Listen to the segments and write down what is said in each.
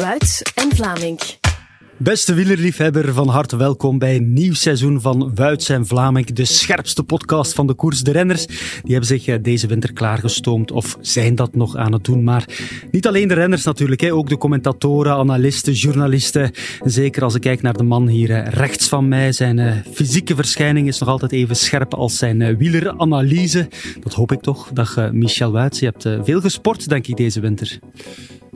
Wuits en Vlaming. Beste wielerliefhebber, van harte welkom bij een nieuw seizoen van Wuits en Vlaming, de scherpste podcast van de koers. De renners die hebben zich eh, deze winter klaargestoomd of zijn dat nog aan het doen. Maar niet alleen de renners natuurlijk, ook de commentatoren, analisten, journalisten. Zeker als ik kijk naar de man hier eh, rechts van mij. Zijn uh, fysieke verschijning is nog altijd even scherp als zijn wieleranalyse. Dat hoop ik toch. Dag Michel Wuits, je hebt veel gesport denk ik deze winter.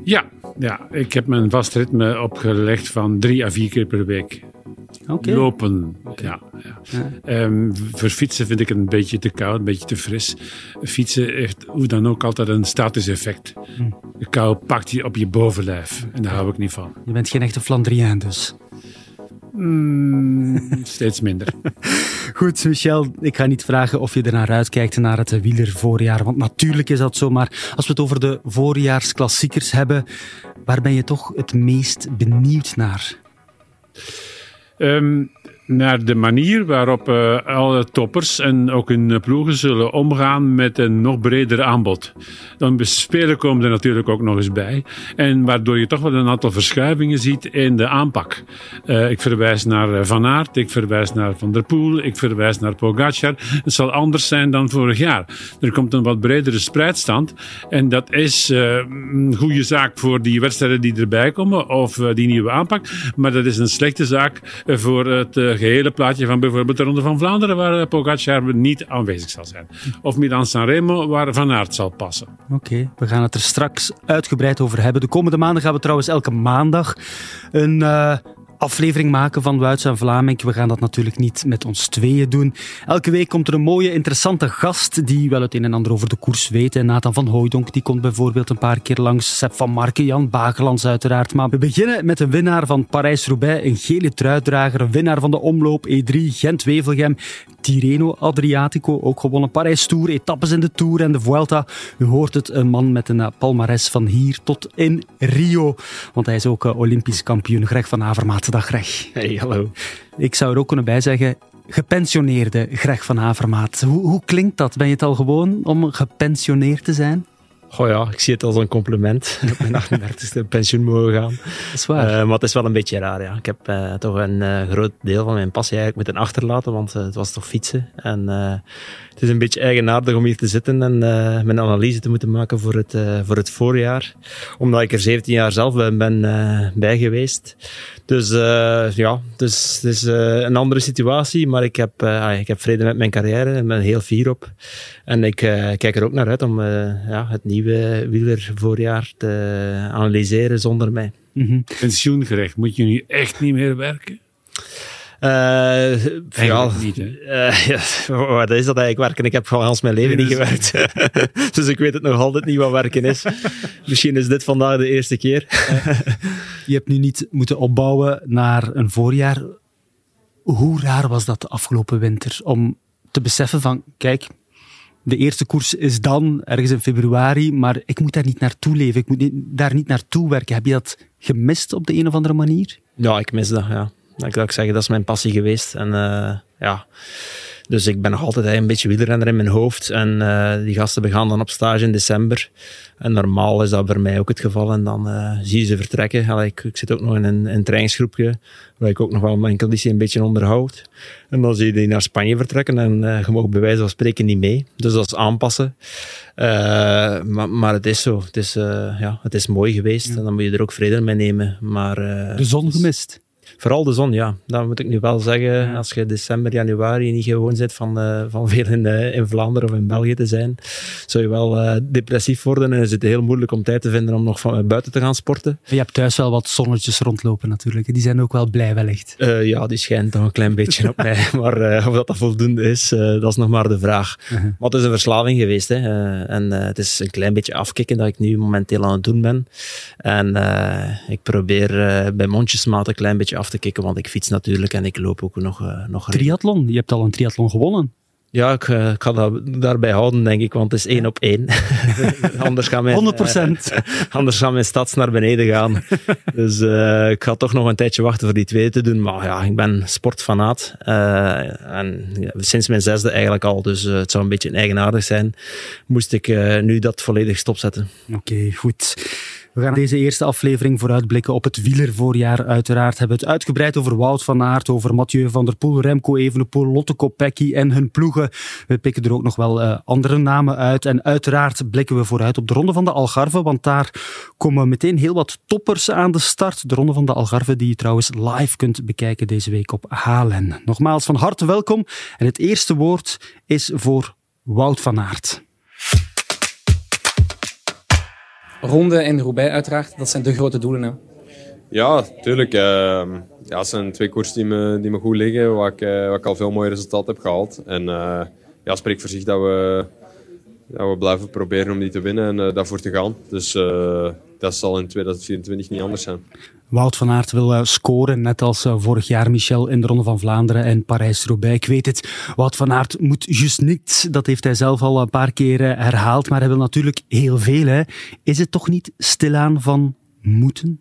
Ja, ja, ik heb mijn vast ritme opgelegd van drie à vier keer per week. Okay. Lopen, ja. ja. Um, voor fietsen vind ik het een beetje te koud, een beetje te fris. Fietsen heeft hoe dan ook altijd een statisch effect. Hm. De kou pakt je op je bovenlijf en daar hou ik niet van. Je bent geen echte Flandriaan dus? Mm, steeds minder. Goed, Michel, ik ga niet vragen of je er naar uitkijkt naar het wielervoorjaar, want natuurlijk is dat zo. Maar als we het over de voorjaarsklassiekers hebben, waar ben je toch het meest benieuwd naar? Um, naar de manier waarop uh, alle toppers en ook hun ploegen zullen omgaan met een nog breder aanbod. Dan spelen komen er natuurlijk ook nog eens bij. En waardoor je toch wel een aantal verschuivingen ziet in de aanpak. Uh, ik verwijs naar eh, Van Aert, ik verwijs naar Van der Poel, ik verwijs naar Pogacar. Het zal anders zijn dan vorig jaar. Er komt een wat bredere spreidstand. En dat is een goede zaak voor die wedstrijden die erbij komen of die nieuwe aanpak. Maar dat is een slechte zaak voor het gehele plaatje van bijvoorbeeld de Ronde van Vlaanderen, waar eh, Pogacar niet aanwezig zal zijn. Of Milan-San Remo, waar Van Aert zal passen. Oké, we gaan het er straks uitgebreid over hebben. De komende maanden gaan we trouwens elke maandag een... Uh, aflevering maken van Wuits en Vlaming. We gaan dat natuurlijk niet met ons tweeën doen. Elke week komt er een mooie, interessante gast die wel het een en ander over de koers weet. En Nathan van Hooydonk die komt bijvoorbeeld een paar keer langs. Seb van Marken, Jan Bagelands uiteraard. Maar we beginnen met een winnaar van Parijs-Roubaix, een gele truitdrager, een winnaar van de omloop E3 Gent-Wevelgem, Tirreno Adriatico, ook gewonnen Parijs-Tour, etappes in de Tour en de Vuelta. U hoort het, een man met een palmares van hier tot in Rio. Want hij is ook eh, Olympisch kampioen, Greg van Avermaat. Dag Greg. Hey, hallo. Ik zou er ook kunnen bijzeggen, gepensioneerde Greg van Avermaat. Hoe, hoe klinkt dat? Ben je het al gewoon om gepensioneerd te zijn? Goh ja, ik zie het als een compliment. op mijn 38e pensioen mogen gaan. Dat is waar. Uh, maar het is wel een beetje raar, ja. Ik heb uh, toch een uh, groot deel van mijn passie eigenlijk moeten achterlaten, want het was toch fietsen. En het is een beetje eigenaardig om hier te zitten en mijn analyse te moeten maken voor het, voor het voorjaar. Omdat ik er 17 jaar zelf ben, bij geweest. Dus ja, dus, het is een andere situatie, maar ik heb, ik heb vrede met mijn carrière en ben heel fier op. En ik kijk er ook naar uit om ja, het nieuwe nieuwe wielervoorjaar te analyseren zonder mij. Mm -hmm. Pensioengerecht, moet je nu echt niet meer werken? Uh, ja, niet, uh, ja, wat is dat eigenlijk werken? Ik heb gewoon als mijn leven niet gewerkt. dus ik weet het nog altijd niet wat werken is. Misschien is dit vandaag de eerste keer. je hebt nu niet moeten opbouwen naar een voorjaar. Hoe raar was dat de afgelopen winter? Om te beseffen van, kijk, de eerste koers is dan, ergens in februari, maar ik moet daar niet naartoe leven. Ik moet daar niet naartoe werken. Heb je dat gemist op de een of andere manier? Ja, ik mis dat, ja. Ik zou zeggen, dat is mijn passie geweest. En uh, ja... Dus ik ben nog altijd een beetje wielrenner in mijn hoofd. En uh, die gasten begaan dan op stage in december. En normaal is dat bij mij ook het geval. En dan uh, zie je ze vertrekken. Allee, ik, ik, zit ook nog in een, een trainingsgroepje, waar ik ook nog wel mijn conditie een beetje onderhoud. En dan zie je die naar Spanje vertrekken. En uh, je mag bij wijze van spreken niet mee. Dus dat is aanpassen. maar, maar het is zo. Het is, ja, het is mooi geweest. En dan moet je er ook vrede mee nemen. Maar, de zon gemist? Vooral de zon, ja. Dat moet ik nu wel zeggen. Als je december, januari niet gewoon zit van, uh, van veel in, uh, in Vlaanderen of in België te zijn, zou je wel uh, depressief worden en is het heel moeilijk om tijd te vinden om nog van, buiten te gaan sporten. Je hebt thuis wel wat zonnetjes rondlopen natuurlijk. Die zijn ook wel blij wellicht. ja, die schijnt toch een klein beetje op mij. Maar of dat, dat voldoende is, dat is nog maar de vraag. -huh. Maar het is een verslaving geweest. Hè. en het is een klein beetje afkicken dat ik nu momenteel aan het doen ben. En ik probeer bij mondjesmaat een klein beetje af te kicken, want ik fiets natuurlijk en ik loop ook nog. Uh, nog triathlon, je hebt al een triathlon gewonnen. Ja, ik, uh, ik ga dat daarbij houden, denk ik, want het is één op één. anders, gaan mijn, 100%. Uh, anders gaan mijn stads naar beneden gaan. dus uh, ik ga toch nog een tijdje wachten voor die twee te doen. Maar ja, ik ben sportfanaat. en ja, sinds mijn zesde eigenlijk al. Dus het zou een beetje eigenaardig zijn. Moest ik nu dat volledig stopzetten. Oké, okay, goed. We gaan deze eerste aflevering vooruitblikken op het wielervoorjaar. Uiteraard hebben we het uitgebreid over Wout van Aert, over Mathieu van der Poel, Remco Evenepoel, Lotte Kopecky en hun ploegen. We pikken er ook nog wel uh, andere namen uit. En uiteraard blikken we vooruit op de Ronde van de Algarve, want daar komen meteen heel wat toppers aan de start. De Ronde van de Algarve die je trouwens live kunt bekijken deze week op Halen. Nogmaals van harte welkom. En het eerste woord is voor Wout van Aert. Ronde en Roubaix uiteraard, dat zijn de grote doelen. Hè? Ja, tuurlijk. Uh, ja, het zijn twee koers die me, die me goed liggen, waar ik, uh, waar ik al veel mooie resultaten heb gehaald. En uh, ja, spreekt voor zich dat we, dat we blijven proberen om die te winnen en uh, daarvoor te gaan. Dus dat zal in 2024 niet anders zijn. Wout van Aert wil uh, scoren, net als uh, vorig jaar Michel in de Ronde van Vlaanderen en Parijs-Roubaix. Ik weet het, Wout van Aert moet juist niets. Dat heeft hij zelf al een paar keren herhaald, maar hij wil natuurlijk heel veel. Hè. Is het toch niet stilaan van moeten?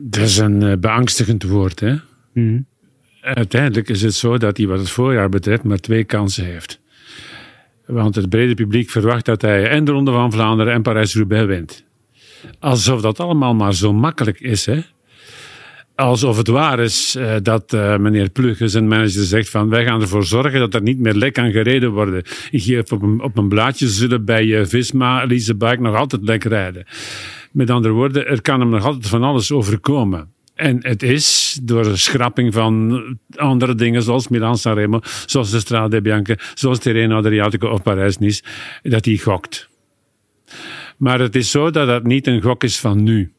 Dat is een uh, beangstigend woord, hè? Mm. Uiteindelijk is het zo dat hij wat het voorjaar betreft maar twee kansen heeft. Want het brede publiek verwacht dat hij en de Ronde van Vlaanderen en Parijs-Roubaix wint. Alsof dat allemaal maar zo makkelijk is, hè? Alsof het waar is uh, dat uh, meneer Plugge, zijn manager, zegt van wij gaan ervoor zorgen dat er niet meer lek kan gereden worden. Ik geef op een, op een blaadje zullen bij uh, Visma, Lise nog altijd lek rijden. Met andere woorden, er kan hem nog altijd van alles overkomen. En het is door schrapping van andere dingen zoals Milan Sanremo, zoals de Strade Bianca, zoals Terreno Adriatico of Parijs-Nice, dat hij gokt. Maar het is zo dat dat niet een gok is van nu.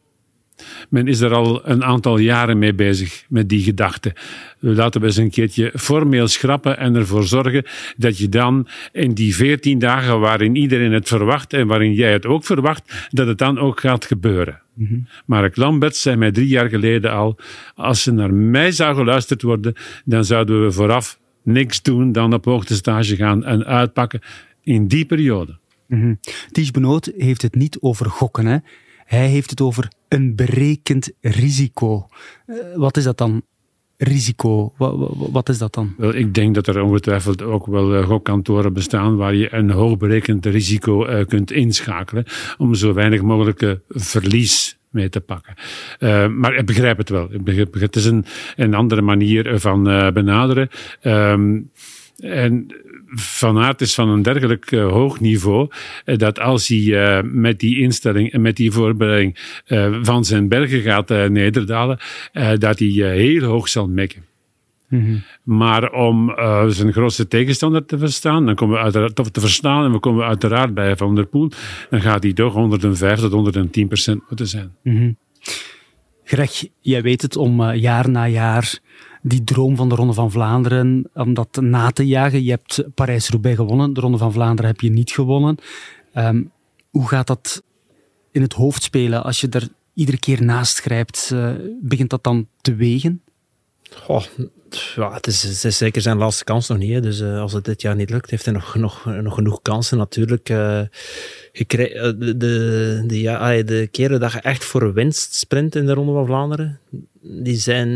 Men is er al een aantal jaren mee bezig met die gedachte. Laten we eens een keertje formeel schrappen en ervoor zorgen dat je dan in die veertien dagen waarin iedereen het verwacht en waarin jij het ook verwacht, dat het dan ook gaat gebeuren. Mm -hmm. Mark Lambert zei mij drie jaar geleden al, als ze naar mij zou geluisterd worden, dan zouden we vooraf niks doen dan op hoogtestage gaan en uitpakken in die periode. Mm -hmm. Ties Benoot heeft het niet over gokken, hè? Hij heeft het over een berekend risico. Uh, wat is dat dan? Risico, wat, is dat dan? Ik denk dat er ongetwijfeld ook wel uh, gokkantoren bestaan waar je een hoog berekend risico uh, kunt inschakelen om zo weinig mogelijke verlies mee te pakken. Maar ik begrijp het wel. Het is een, een andere manier van benaderen. Um, en van Aert is van een dergelijk uh, hoog niveau uh, dat als hij uh, met die instelling en met die voorbereiding van zijn bergen gaat nederdalen, dat hij heel hoog zal mekken. Mm -hmm. Maar om zijn grootste tegenstander te verstaan, dan komen we uiteraard, te verstaan en we komen uiteraard bij Van der Poel, dan gaat hij toch 105 tot 110 procent moeten zijn. Mm -hmm. Greg, jij weet het om jaar na jaar die droom van de Ronde van Vlaanderen, om dat na te jagen. Je hebt Parijs-Roubaix gewonnen, de Ronde van Vlaanderen heb je niet gewonnen. Um, hoe gaat dat in het hoofd spelen als je er iedere keer naast grijpt? Uh, begint dat dan te wegen? Ja, het, is, zeker zijn laatste kans nog niet. Dus uh, als het dit jaar niet lukt, heeft hij nog, nog, genoeg kansen natuurlijk. Uh, de, de, de, ja, de keren dat je echt voor winst sprint in de Ronde van Vlaanderen, die zijn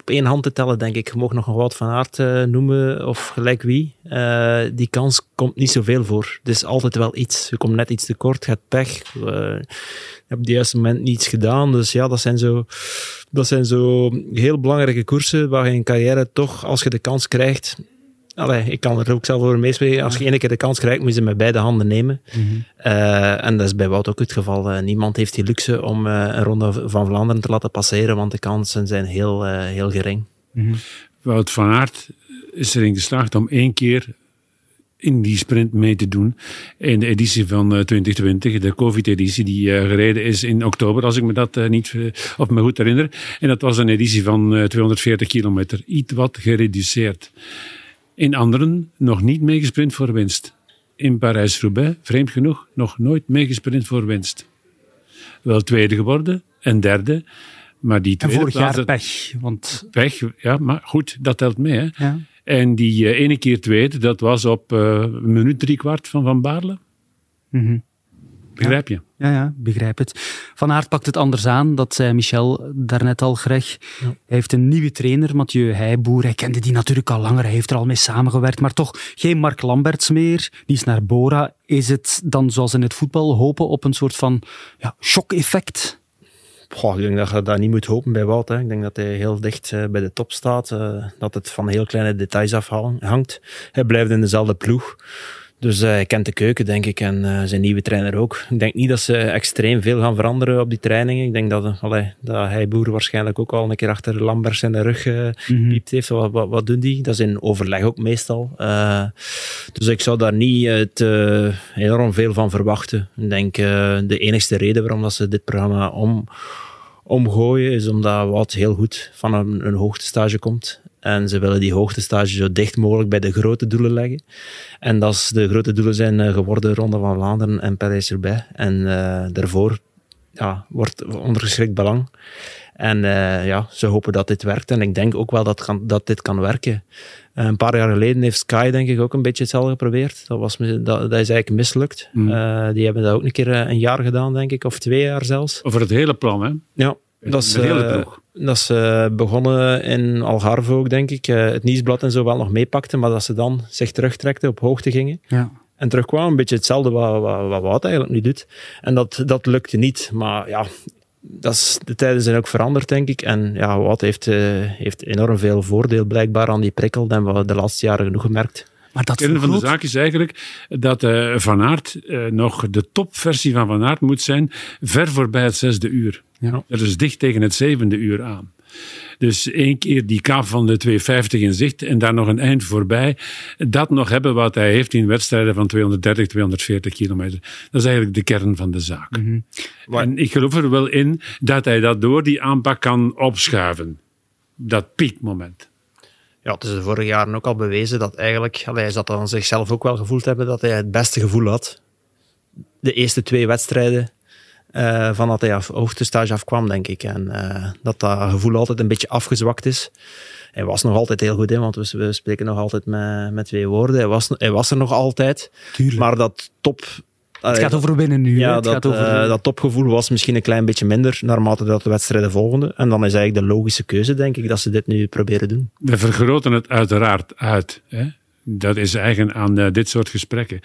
op één hand te tellen, denk ik. Je mag nog een Wout van Aert uh, noemen of gelijk wie. Uh, die kans komt niet zoveel voor. Het is altijd wel iets. Je komt net iets te kort, gaat pech. Uh, je hebt op het juiste moment niets gedaan. Dus ja, dat zijn zo, dat zijn zo heel belangrijke koersen waar je in carrière toch, als je de kans krijgt, Allee, ik kan er ook zelf over meespelen. Als je één keer de kans krijgt, moet je ze met beide handen nemen. Mm -hmm. uh, en dat is bij Wout ook het geval. Uh, niemand heeft die luxe om uh, een ronde van Vlaanderen te laten passeren, want de kansen zijn heel, heel gering. Mm -hmm. Wout van Aert is erin geslaagd om één keer in die sprint mee te doen. In de editie van 2020, de COVID-editie, die uh, gereden is in oktober, als ik me dat uh, niet uh, of me goed herinner. En dat was een editie van 240 kilometer, iets wat gereduceerd. In anderen nog niet meegesprint voor winst. In Parijs-Roubaix, vreemd genoeg, nog nooit meegesprint voor winst. Wel tweede geworden en derde. Maar die tweede en vorig plaats, jaar pech. Want... Pech, ja, maar goed, dat telt mee. Hè? Ja. En die uh, ene keer tweede, dat was op uh, minuut drie kwart van Van Baarle. Mm -hmm. Begrijp je? Ja, ja, begrijp het. Van Aert pakt het anders aan, dat zei Michel daarnet al, Greg. Hij heeft een nieuwe trainer, Mathieu Heijboer. Hij kende die natuurlijk al langer, hij heeft er al mee samengewerkt, maar toch geen Mark Lamberts meer. Die is naar Bora. Is het dan, zoals in het voetbal, hopen op een soort van ja, shock-effect? Goh, ik denk dat je dat niet moet hopen bij Wout. Hè. Ik denk dat hij heel dicht uh, bij de top staat. Uh, dat het van heel kleine details afhangt. Hij blijft in dezelfde ploeg. Dus uh, hij kent de keuken, denk ik, en uh, zijn nieuwe trainer ook. Ik denk niet dat ze extreem veel gaan veranderen op die trainingen. Ik denk dat, allee, dat hij boer waarschijnlijk ook al een keer achter Lambers in de rug uh, mm -hmm. piept heeft. Wat, wat, wat doen die? Dat is in overleg ook meestal. dus ik zou daar niet te enorm veel van verwachten. Ik denk de enigste reden waarom dat ze dit programma om, omgooien is omdat Wout heel goed van een, een hoogtestage komt. En ze willen die hoogtestage zo dicht mogelijk bij de grote doelen leggen. En dat is, de grote doelen zijn geworden Ronde van Vlaanderen en Parijs-Roubaix. En uh, daarvoor ja, wordt ondergeschikt belang. En uh, ja, ze hopen dat dit werkt. En ik denk ook wel dat, kan, dat dit kan werken. Uh, een paar jaar geleden heeft Sky denk ik ook een beetje hetzelfde geprobeerd. Dat, was, dat, dat is eigenlijk mislukt. Mm. Uh, die hebben dat ook een keer een jaar gedaan, denk ik. Of twee jaar zelfs. Over het hele plan, hè? Ja. Dat is, uh, dat ze begonnen in Algarve ook, denk ik. Uh, het nieuwsblad en zo wel nog meepakten, maar dat ze dan zich terugtrekten, op hoogte gingen. Ja. En terugkwamen, een beetje hetzelfde wat, wat, wat Wout eigenlijk nu doet. En dat, dat lukte niet. Maar ja, dat is, de tijden zijn ook veranderd, denk ik. En ja, Wout heeft, uh, heeft enorm veel voordeel blijkbaar aan die prikkel. Dat hebben we de laatste jaren genoeg gemerkt. Maar dat het van de zaak is eigenlijk dat uh, Van Aert uh, nog de topversie van Van Aert moet zijn, ver voorbij het zesde uur. Ja. Dat is dicht tegen het zevende uur aan. Dus één keer die kaap van de 250 in zicht en daar nog een eind voorbij. Dat nog hebben wat hij heeft in wedstrijden van 230, 240 kilometer. Dat is eigenlijk de kern van de zaak. Mm -hmm. En ik geloof er wel in dat hij dat door die aanpak kan opschuiven. Dat piekmoment. Ja, het is de vorige jaren ook al bewezen dat eigenlijk, hij zat dan zichzelf ook wel gevoeld hebben dat hij het beste gevoel had. De eerste twee wedstrijden uh, van dat hij af hoogtestage afkwam, denk ik. En uh, dat dat gevoel altijd een beetje afgezwakt is. Hij was nog altijd heel goed in, want we, we spreken nog altijd met, met twee woorden. Hij was, hij was er nog altijd. Tuurlijk. Maar dat top... Het gaat over winnen nu. Ja, het dat, gaat over... uh, dat topgevoel was misschien een klein beetje minder naarmate dat de wedstrijden volgden. En dan is eigenlijk de logische keuze, denk ik, dat ze dit nu proberen doen. We vergroten het uiteraard uit. Hè? Dat is eigen aan uh, dit soort gesprekken.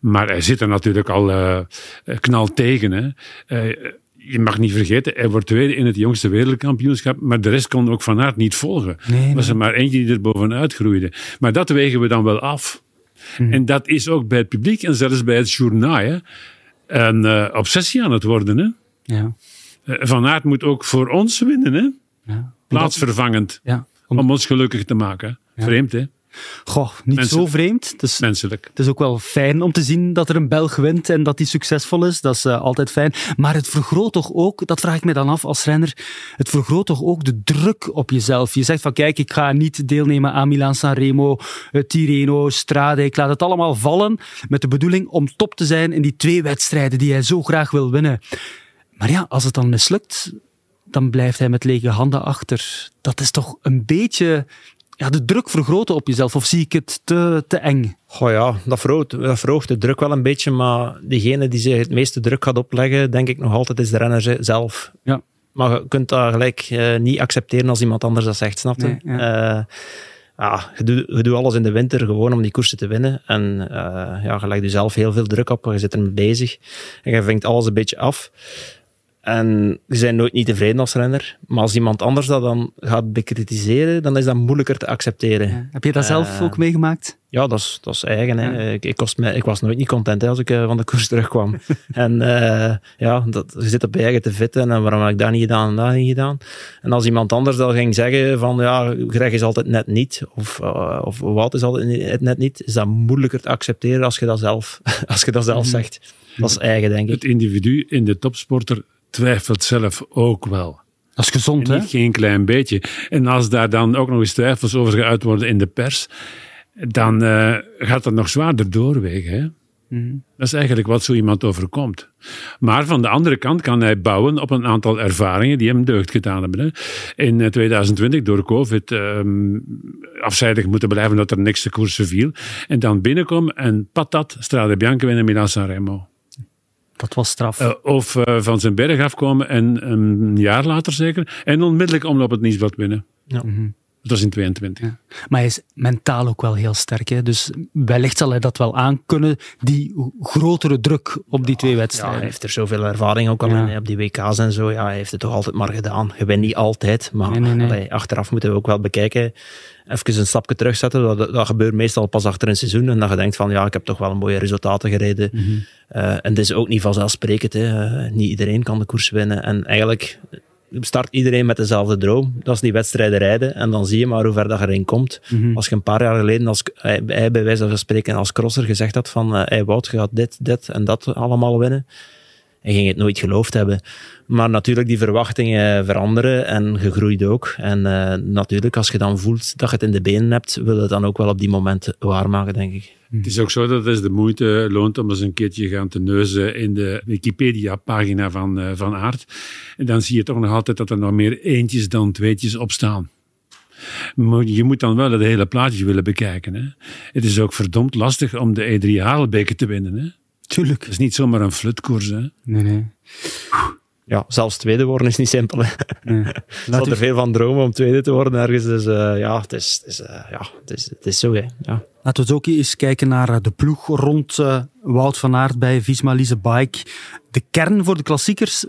Maar hij zit er natuurlijk al uh, knal tegen. Hè? Je mag niet vergeten, hij wordt tweede in het jongste wereldkampioenschap, maar de rest kon ook Van Aert niet volgen. Nee, was er maar eentje die er bovenuit groeide. Maar dat wegen we dan wel af. Mhm. En dat is ook bij het publiek en zelfs bij het journaal hè, een uh, obsessie aan het worden. Hè? Ja. Uh, Van Aert moet ook voor ons winnen, hè? Ja. plaatsvervangend, Ja. om, om ons gelukkig te maken. Vreemd, hè? Goh, niet zo vreemd. Het is, Menselijk. het is ook wel fijn om te zien dat er een Belg wint en dat hij succesvol is. Dat is eh, altijd fijn. Maar het vergroot toch ook, dat vraag ik me dan af als renner, het vergroot toch ook de druk op jezelf. Je zegt van kijk, ik ga niet deelnemen aan Milan Sanremo, eh, Tirreno, Strade. Ik laat het allemaal vallen met de bedoeling om top te zijn in die twee wedstrijden die hij zo graag wil winnen. Maar ja, als het dan mislukt, dan blijft hij met lege handen achter. Dat is toch een beetje ja, de druk vergroten op jezelf, of zie ik het te, te eng? Goh ja, dat verhoogt, dat verhoogt de druk wel een beetje, maar degene die zich het meeste druk gaat opleggen, denk ik nog altijd, is de renner ze- zelf. Ja. Maar je kunt dat gelijk eh, niet accepteren als iemand anders dat zegt, snap je? Nee, ja, je, doet, je doet alles in de winter gewoon om die koersen te winnen. En eh, ja, je legt jezelf heel veel druk op, je zit ermee bezig. En je vinkt alles een beetje af. En je bent nooit niet tevreden als renner. Maar als iemand anders dat dan gaat bekritiseren, dan is dat moeilijker te accepteren. Heb je dat zelf Eh, ook meegemaakt? Ja, dat is, dat is eigen. Hè. Ik, ik, kost me, ik was nooit niet content hè, als ik eh, van de koers terugkwam. en eh, ja, dat, je zit op je eigen te vitten en waarom heb ik dat niet gedaan en dat niet gedaan. En als iemand anders dan ging zeggen van ja, Greg is altijd net niet of, uh, of Wout is altijd net niet, is dat moeilijker te accepteren als je dat zelf, als je dat zelf Mhm. zegt. Dat is eigen, denk ik. Het individu in de topsporter twijfelt zelf ook wel. Dat is gezond, En hè? niet geen klein beetje. En als daar dan ook nog eens twijfels over geuit worden in de pers, dan eh, gaat dat nog zwaarder doorwegen. Hè? Mhm. Dat is eigenlijk wat zo iemand overkomt. Maar van de andere kant kan hij bouwen op een aantal ervaringen die hem deugd gedaan hebben. Hè. In eh, 2020 door COVID ehm, afzijdig moeten blijven dat er niks te koersen viel. En dan binnenkomen en patat, Strade Bianca winnen Milan Sanremo. Dat was straf. Uh, of uh, van zijn berg afkomen en een jaar later zeker. En onmiddellijk omloop het nieuwsblad winnen. Ja. Mm -hmm. Dat was in 22. Ja. Maar hij is mentaal ook wel heel sterk. Hè? Dus wellicht zal hij dat wel aankunnen, die grotere druk op die twee wedstrijden. Ja, hij heeft er zoveel ervaring ook al ja. in, op die WK's en zo. Ja, hij heeft het toch altijd maar gedaan. Je bent niet altijd, maar nee, nee, nee. Allee, achteraf moeten we ook wel bekijken. Even een stapje terugzetten. Dat, dat gebeurt meestal pas achter een seizoen. En dat je denkt van, ja, ik heb toch wel een mooie resultaten gereden. Mm -hmm. uh, en het is ook niet vanzelfsprekend. Hè. Uh, niet iedereen kan de koers winnen. En eigenlijk start iedereen met dezelfde droom. Dat is die wedstrijden rijden. En dan zie je maar hoe ver dat erin komt. Mm -hmm. Als je een paar jaar geleden, als, hij, hij bij wijze van spreken als crosser gezegd had van uh, hey Wout, je gaat dit, dit en dat allemaal winnen. Hij ging het nooit geloofd hebben. Maar natuurlijk, die verwachtingen veranderen en gegroeid ook. En uh, natuurlijk, als je dan voelt dat je het in de benen hebt, wil het dan ook wel op die momenten waarmaken, denk ik. Het is ook zo dat het de moeite loont om eens een keertje gaan te neuzen in de Wikipedia-pagina van, uh, van Aard. En dan zie je toch nog altijd dat er nog meer eentjes dan tweetjes op staan. Maar je moet dan wel het hele plaatje willen bekijken. Hè? Het is ook verdomd lastig om de E3 Haalbeker te winnen. Hè? Tuurlijk. Het is niet zomaar een flutkoers. Hè? Nee, nee. Ja, zelfs tweede worden is niet simpel. Hè? Nee. Laat er veel van dromen om tweede te worden ergens. Dus uh, ja, het is, het is, uh, ja het, is, het is zo. Hè. Ja. Laten we ook eens kijken naar de ploeg rond uh, Wout van Aert bij Visma Lise Bike. De kern voor de klassiekers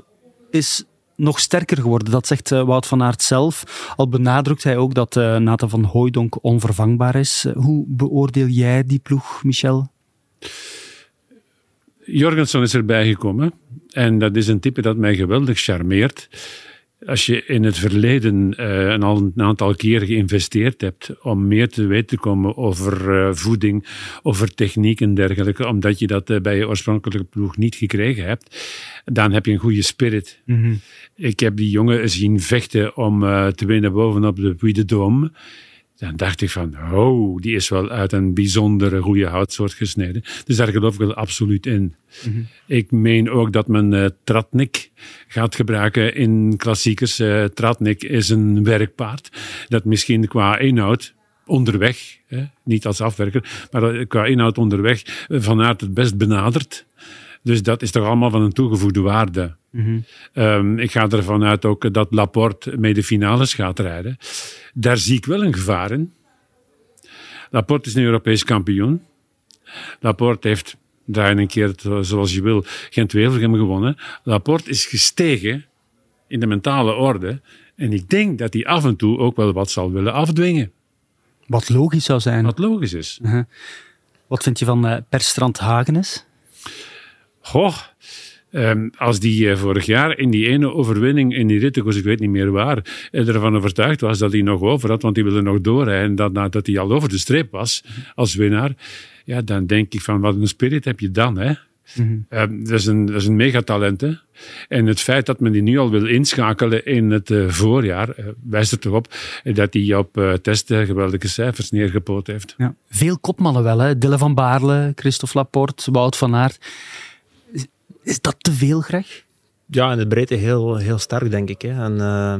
is nog sterker geworden. Dat zegt uh, Wout van Aert zelf. Al benadrukt hij ook dat uh, Nathan van Hooijdonk onvervangbaar is. hoe beoordeel jij die ploeg, Michel? Jorgensen is erbij gekomen. En dat is een type dat mij geweldig charmeert. Als je in het verleden uh, een, al, een aantal keer geïnvesteerd hebt om meer te weten te komen over uh, voeding, over techniek en dergelijke, omdat je dat uh, bij je oorspronkelijke ploeg niet gekregen hebt, dan heb je een goede spirit. Mm -hmm. Ik heb die jongen zien vechten om te winnen bovenop de Puy de Dôme. Dan dacht ik van, oh, die is wel uit een bijzondere goede houtsoort gesneden. Dus daar geloof ik wel absoluut in. Mm -hmm. Ik meen ook dat men uh, Tratnik gaat gebruiken in klassiekers. Uh, Tratnik is een werkpaard dat misschien qua inhoud onderweg, hè, niet als afwerker, maar qua inhoud onderweg vanuit het best benadert. Dus dat is toch allemaal van een toegevoegde waarde. Mm -hmm. um, ik ga ervan uit ook dat Laporte mee de finales gaat rijden. Daar zie ik wel een gevaar in. Laporte is een Europees kampioen. Laporte heeft, draai een keer zoals je wil, geen Wevelgem gewonnen. Laporte is gestegen in de mentale orde. En ik denk dat hij af en toe ook wel wat zal willen afdwingen. Wat logisch zou zijn. Wat logisch is. Uh -huh. Wat vind je van uh, Perstrand Hagenes? Goh, um, als die uh, vorig jaar in die ene overwinning in die rittenkoers, ik weet niet meer waar, ervan overtuigd was dat hij nog over had, want hij wilde nog doorrijden, dat, nadat hij al over de streep was als winnaar, ja, dan denk ik van wat een spirit heb je dan, hè? Mm -hmm. um, dat, is een, dat is een megatalent. Hè? En het feit dat men die nu al wil inschakelen in het uh, voorjaar, uh, wijst er toch op dat hij op uh, testen geweldige cijfers neergepoot heeft. Ja. Veel kopmannen wel, hè? Dille van Baarle, Christophe Laporte, Wout van Aert. Is dat te veel, Greg? Ja, in de breedte heel, heel sterk, denk ik. Hè. En, uh,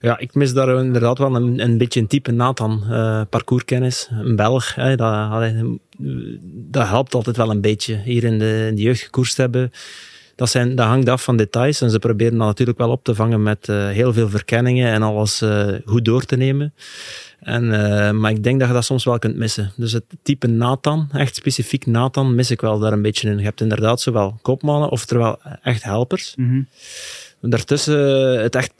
ja, ik mis daar inderdaad wel een, een beetje een type Nathan. Uh, parcourskennis, een Belg. Hè, dat, dat helpt altijd wel een beetje. Hier in de, in de jeugd gekoerst hebben. Dat, zijn, dat hangt af van details. En ze proberen dat natuurlijk wel op te vangen met uh, heel veel verkenningen en alles goed door te nemen. En, uh, maar ik denk dat je dat soms wel kunt missen. Dus het type Nathan, echt specifiek Nathan, mis ik wel daar een beetje in. Je hebt inderdaad zowel kopmannen, oftewel echt helpers. -hmm. Daartussen het echt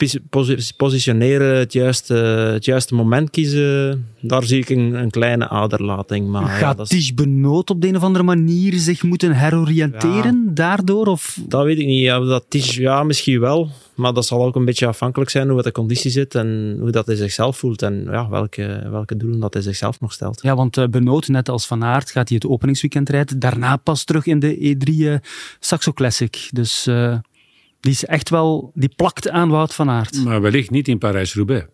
positioneren, het juiste, het juiste moment kiezen, daar zie ik een, een kleine aderlating. Maar, Gaat ja, dat is... Benoot op de een of andere manier zich moeten heroriënteren ja, daardoor? Of? Dat weet ik niet. Ja, dat is, ja, misschien wel. Maar dat zal ook een beetje afhankelijk zijn hoe de conditie zit en hoe dat hij zichzelf voelt en ja, welke, welke doelen dat hij zichzelf nog stelt. Ja, want uh, Benoot, net als Van Aert, gaat hij het openingsweekend rijden. Daarna pas terug in de E3 uh, Saxo Classic. Dus uh, die is echt wel, die plakt aan Wout van Aert. Maar wellicht niet in Parijs-Roubaix.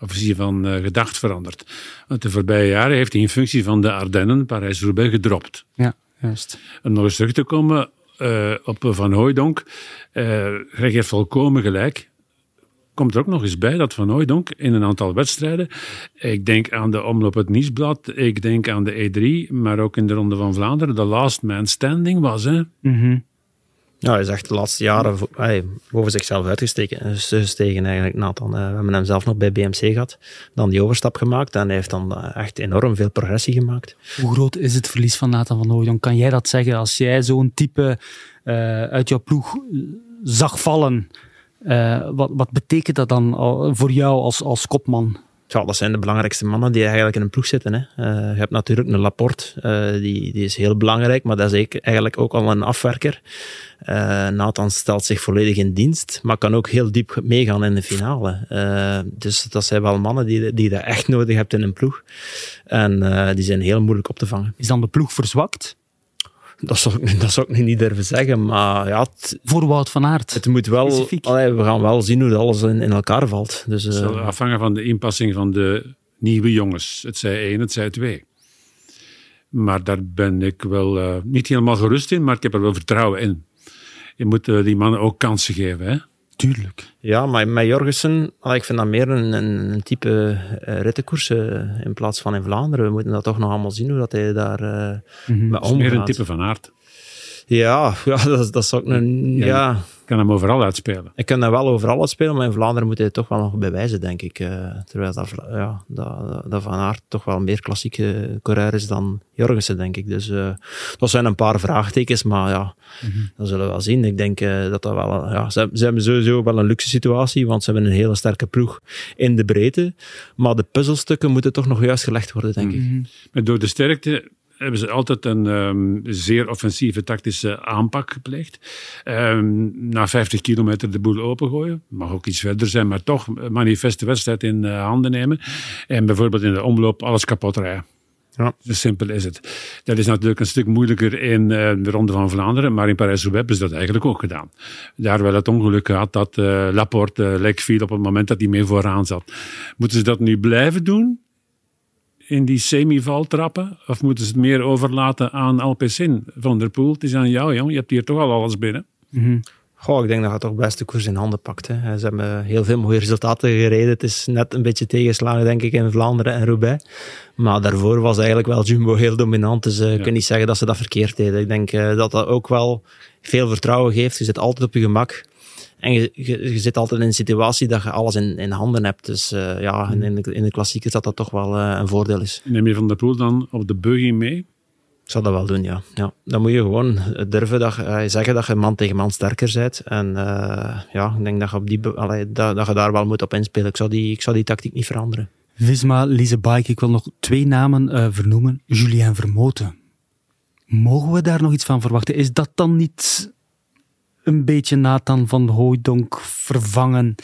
Of is hij van uh, gedacht veranderd? Want de voorbije jaren heeft hij in functie van de Ardennen Parijs-Roubaix gedropt. Ja, juist. Om nog eens terug te komen uh, op Van Hooijdonk. Uh, Greg heeft volkomen gelijk. Komt er ook nog eens bij dat Van Hooijdonk in een aantal wedstrijden. Ik denk aan de omloop het Nieuwsblad. Ik denk aan de E3. Maar ook in de Ronde van Vlaanderen. De last man standing was. Hè? Mm -hmm. Ja, hij is echt de laatste jaren boven zichzelf uitgesteken eh, gestegen eigenlijk, Nathan. Eh, we hebben hem zelf nog bij BMC gehad, dan die overstap gemaakt en hij heeft dan eh, echt enorm veel progressie gemaakt. Hoe groot is het verlies van Nathan van Hooydonk? Kan jij dat zeggen als jij zo'n type eh, uit jouw ploeg zag vallen? Wat, wat betekent dat dan voor jou als, als kopman? Ja, dat zijn de belangrijkste mannen die eigenlijk in een ploeg zitten. Hè. Eh, je hebt natuurlijk een Laporte, eh, die, die is heel belangrijk, maar dat is eigenlijk- ook al een afwerker. Eh, Nathan stelt zich volledig in dienst, maar kan ook heel diep meegaan in de finale. Dus dat zijn wel mannen die, die je echt nodig hebt in een ploeg. En die zijn heel moeilijk op te vangen. Is dan de ploeg verzwakt Dat zou ik, nu- dat zou ik nu niet durven zeggen, maar ja, het, voor Wout van Aert? het moet wel... Specifiek. Allee, we gaan wel zien hoe dat alles in, in elkaar valt. Dus, Het eh, zal afhangen van de inpassing van de nieuwe jongens. Het zij één, het zij twee. Maar daar ben ik wel eh, niet helemaal gerust in, maar ik heb er wel vertrouwen in. Je moet eh, die mannen ook kansen geven. Hè? Tuurlijk. Ja, maar met Jorgensen, allee, ik vind dat meer een, een, type uh, rittenkoers uh, in plaats van in Vlaanderen. We moeten dat toch nog allemaal zien hoe dat hij daar uh, mee is omgaat. meer een type van aard. Ja, ja dat, dat zou ik. Ja. Ik kan hem overal uitspelen. Ik kan dat wel overal uitspelen, maar in Vlaanderen moet hij toch wel nog bewijzen, denk ik. Uh, terwijl dat, ja, dat, dat Van Aert toch wel meer klassieke coureur is dan Jorgensen, denk ik. Dus uh, dat zijn een paar vraagtekens, maar ja, mm -hmm. dat zullen we wel zien. Ik denk uh, dat dat wel... Ja, ze, ze, hebben sowieso wel een luxe situatie, want ze hebben een hele sterke ploeg in de breedte. Maar de puzzelstukken moeten toch nog juist gelegd worden, denk mm -hmm. ik. Maar door de sterkte hebben ze altijd een um, zeer offensieve tactische aanpak gepleegd. Um, na 50 kilometer de boel opengooien. Mag ook iets verder zijn, maar toch manifeste wedstrijd in uh, handen nemen. En bijvoorbeeld in de omloop alles kapot rijden. Ja. Zo simpel is het. Dat is natuurlijk een stuk moeilijker in uh, de Ronde van Vlaanderen, maar in Parijs-Roubaix hebben ze dat eigenlijk ook gedaan. Daar wel het ongeluk gehad dat uh, Laporte uh, lek viel op het moment dat hij mee vooraan zat. Moeten ze dat nu blijven doen? In die semi-valtrappen? Of moeten ze het meer overlaten aan Alpecin? Van der Poel, het is aan jou, jong. Je hebt hier toch al alles binnen. Mm -hmm. Goh, ik denk dat je toch best de koers in handen pakt. Hè. Ze hebben heel veel mooie resultaten gereden. Het is net een beetje tegenslagen, denk ik, in Vlaanderen en Roubaix. Maar daarvoor was eigenlijk wel Jumbo heel dominant. Dus uh, ja. kunt niet zeggen dat ze dat verkeerd deden. Ik denk uh, dat dat ook wel veel vertrouwen geeft. Je zit altijd op je gemak. En je, je, je, zit altijd in een situatie dat je alles in, in handen hebt. Dus uh, ja, in de, in de klassiekers dat dat toch wel uh, een voordeel is. Neem je Van der Poel dan op de buggy mee? Ik zou dat wel doen, ja. ja. Dan moet je gewoon durven dat, uh, zeggen dat je man tegen man sterker bent. En ja, ik denk dat je, op die, allee, dat, dat je daar wel moet op inspelen. Ik zou die, ik zou die tactiek niet veranderen. Visma, Lise Bike, ik wil nog twee namen vernoemen. Julien Vermoten. Mogen we daar nog iets van verwachten? Is dat dan niet een beetje Nathan van Hooijdonk vervangen?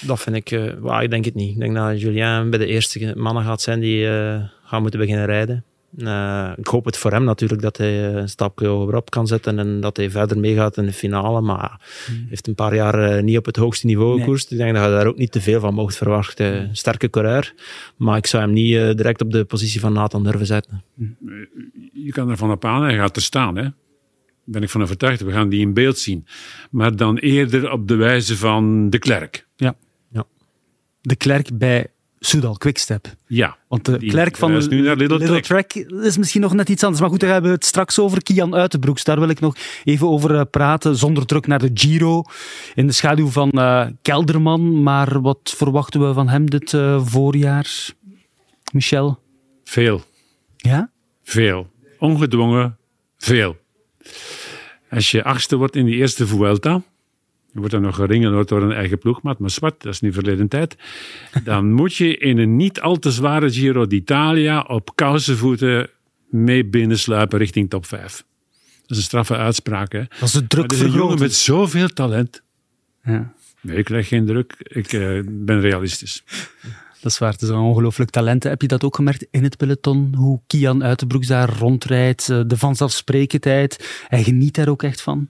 Dat vind ik, uh, well, ik denk het niet. Ik denk dat Julien bij de eerste mannen gaat zijn die uh, gaan moeten beginnen rijden. Uh, ik hoop het voor hem natuurlijk dat hij een stapje hogerop kan zetten en dat hij verder meegaat in de finale. Maar hij hmm. heeft een paar jaar niet op het hoogste niveau gekoerst. Nee. Ik denk dat je daar ook niet te veel van mocht verwachten. Sterke coureur, maar ik zou hem niet direct op de positie van Nathan durven zetten. Je kan ervan op aan, hij gaat er staan hè ben ik van overtuigd. We gaan die in beeld zien. Maar dan eerder op de wijze van de klerk. Ja. ja. De klerk bij Soudal Quickstep. Ja. Want de klerk van is nu naar Little, Little Track. Track. is misschien nog net iets anders. Maar goed, daar hebben we het straks over. Kian Uitenbroeks, daar wil ik nog even over praten. Zonder druk naar de Giro. In de schaduw van uh, Kelderman. Maar wat verwachten we van hem dit uh, voorjaar? Michel? Veel. Ja? Veel. Ongedwongen. Veel. Als je achtste wordt in die eerste Vuelta, je wordt dan nog geringen door een eigen ploegmaat, maar zwart, dat is nu verleden tijd. Dan moet je in een niet al te zware Giro d'Italia op kousenvoeten mee binnensluipen richting top 5. Dat is een straffe uitspraak. Hè? Dat is de druk is een jongen met zoveel talent. Ja. Nee, ik krijg geen druk. Ik uh, ben realistisch. Dat is waar, het is een ongelooflijk talent. Heb je dat ook gemerkt in het peloton? Hoe Kian Uitenbroeks daar rondrijdt, de vanzelfsprekendheid. Hij geniet daar ook echt van?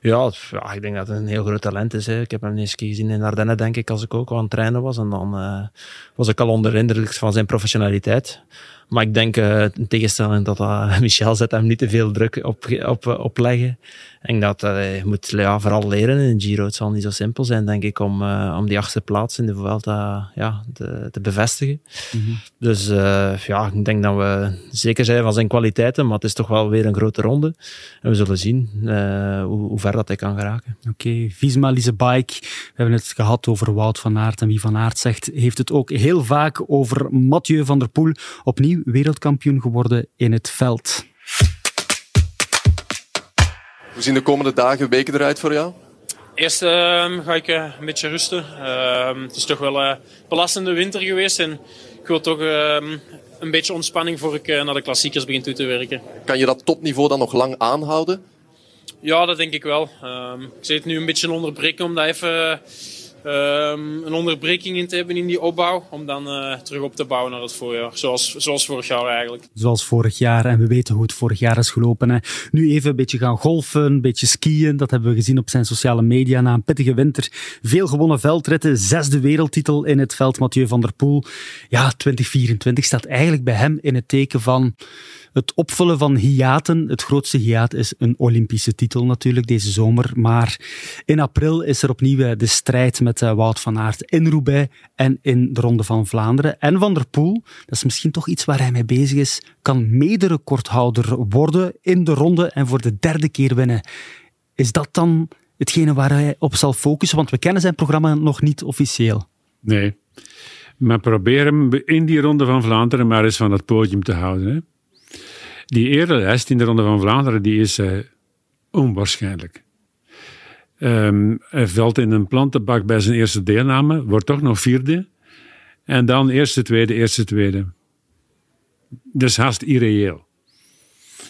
Ja, ik denk dat het een heel groot talent is. Hè. Ik heb hem eens gezien in Ardennen, denk ik, als ik ook aan het trainen was. En dan uh, was ik al onder indruk van zijn professionaliteit. Maar ik denk, uh, in tegenstelling dat Michel zet hem niet te veel druk op, op, op leggen. En dat uh, je moet ja, vooral leren in Giro. Het zal niet zo simpel zijn, denk ik, om, om die achtste plaats in de Vuelta ja, te, te bevestigen. Mm -hmm. Dus ja, ik denk dat we zeker zijn van zijn kwaliteiten, maar het is toch wel weer een grote ronde. En we zullen zien hoe, hoe, ver dat hij kan geraken. Oké, okay. Visma Bike. We hebben het gehad over Wout van Aert. En wie van Aert zegt, heeft het ook heel vaak over Mathieu van der Poel. Opnieuw wereldkampioen geworden in het veld. Hoe zien de komende dagen, weken eruit voor jou? Eerst uh, ga ik uh, een beetje rusten. Uh, het is toch wel een belastende winter geweest. En ik wil toch ehm, een beetje ontspanning voor ik eh, naar de klassiekers begin toe te werken. Kan je dat topniveau dan nog lang aanhouden? Ja, dat denk ik wel. Ehm, ik zit nu een beetje onderbreken om dat even um, een onderbreking in te hebben in die opbouw. Om dan uh, terug op te bouwen naar het voorjaar. Zoals, zoals vorig jaar eigenlijk. Zoals vorig jaar. En we weten hoe het vorig jaar is gelopen. Hè. Nu even een beetje gaan golfen, een beetje skiën. Dat hebben we gezien op zijn sociale media na een pittige winter. Veel gewonnen veldritten. Zesde wereldtitel in het veld. Mathieu van der Poel. Ja, 2024 staat eigenlijk bij hem in het teken van het opvullen van hiaten. Het grootste hiaat is een Olympische titel natuurlijk deze zomer. Maar in april is er opnieuw de strijd met uh, Wout van Aert in Roubaix en in de Ronde van Vlaanderen. En Van der Poel, dat is misschien toch iets waar hij mee bezig is, kan mederecordhouder worden in de ronde en voor de derde keer winnen. Is dat dan hetgene waar hij op zal focussen? Want we kennen zijn programma nog niet officieel. Nee. Maar probeer hem in die Ronde van Vlaanderen maar eens van het podium te houden. Hè? Die erenlijst in de Ronde van Vlaanderen die is uh, onwaarschijnlijk. Um, hij valt in een plantenbak bij zijn eerste deelname, wordt toch nog vierde. En dan eerste, tweede, eerste, tweede. Dat is haast irreëel.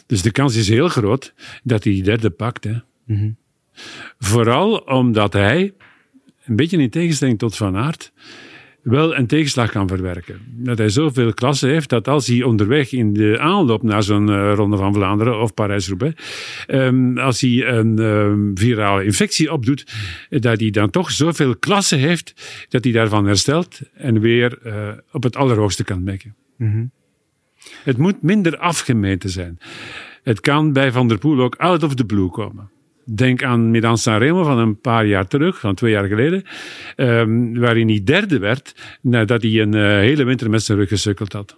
Dus de kans is heel groot dat hij die derde pakt. Hè. Mm -hmm. Vooral omdat hij, een beetje in tegenstelling tot Van Aert, wel een tegenslag kan verwerken. Dat hij zoveel klasse heeft dat als hij onderweg in de aanloop naar zo'n uh, Ronde van Vlaanderen of Parijs-Roubaix, um, als hij een um, virale infectie opdoet, dat hij dan toch zoveel klasse heeft dat hij daarvan herstelt en weer uh, op het allerhoogste kan mekken. Mm -hmm. Het moet minder afgemeten zijn. Het kan bij Van der Poel ook out of the blue komen. Denk aan Milan Sanremo van een paar jaar terug, van twee jaar geleden, um, waarin hij derde werd nadat hij een uh, hele winter met zijn rug gesukkeld had.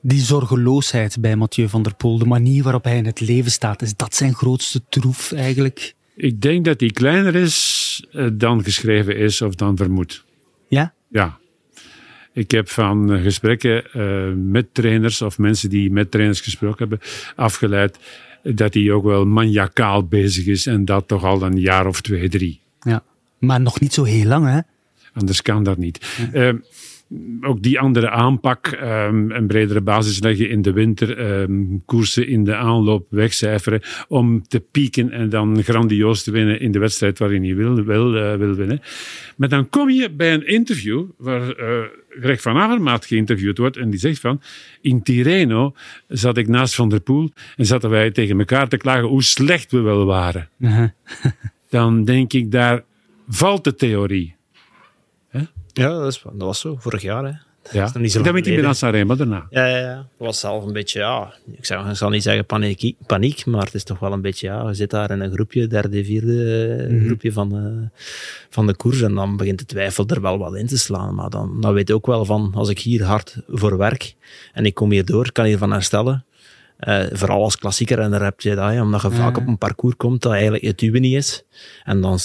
Die zorgeloosheid bij Mathieu van der Poel, de manier waarop hij in het leven staat, is dat zijn grootste troef eigenlijk? Ik denk dat die kleiner is uh, dan geschreven is of dan vermoed. Ja? Ja. Ik heb van gesprekken uh, met trainers of mensen die met trainers gesproken hebben afgeleid dat hij ook wel maniacaal bezig is en dat toch al een jaar of twee, drie. Ja, maar nog niet zo heel lang, hè? Anders kan dat niet. Ja. Uh, ook die andere aanpak, um, een bredere basis leggen in de winter, um, koersen in de aanloop wegcijferen om te pieken en dan grandioos te winnen in de wedstrijd waarin hij wil, wil, uh, wil winnen. Maar dan kom je bij een interview waar uh, Greg van Avermaat geïnterviewd wordt en die zegt van, in Tirreno zat ik naast Van der Poel en zaten wij tegen elkaar te klagen hoe slecht we wel waren. -huh. dan denk ik, daar valt de theorie. Ja, dat, is, dat, was zo, vorig jaar. Hè. Ja, dat, is niet zo dat met die Milan Sanremo daarna. Ja, ja, ja, dat was zelf een beetje, ja, ik, zou, ik zal niet zeggen paniek, paniek, maar het is toch wel een beetje, ja, je zit daar in een groepje, derde, vierde mm -hmm. groepje van, uh, van de koers en dan begint de twijfel er wel wat in te slaan. Maar dan, dan weet je ook wel van, als ik hier hard voor werk en ik kom hier door, kan hiervan herstellen. Uh, vooral als klassieker renner heb je dat, ja, omdat je ja. vaak op een parcours komt dat eigenlijk het uwe niet is. En dan,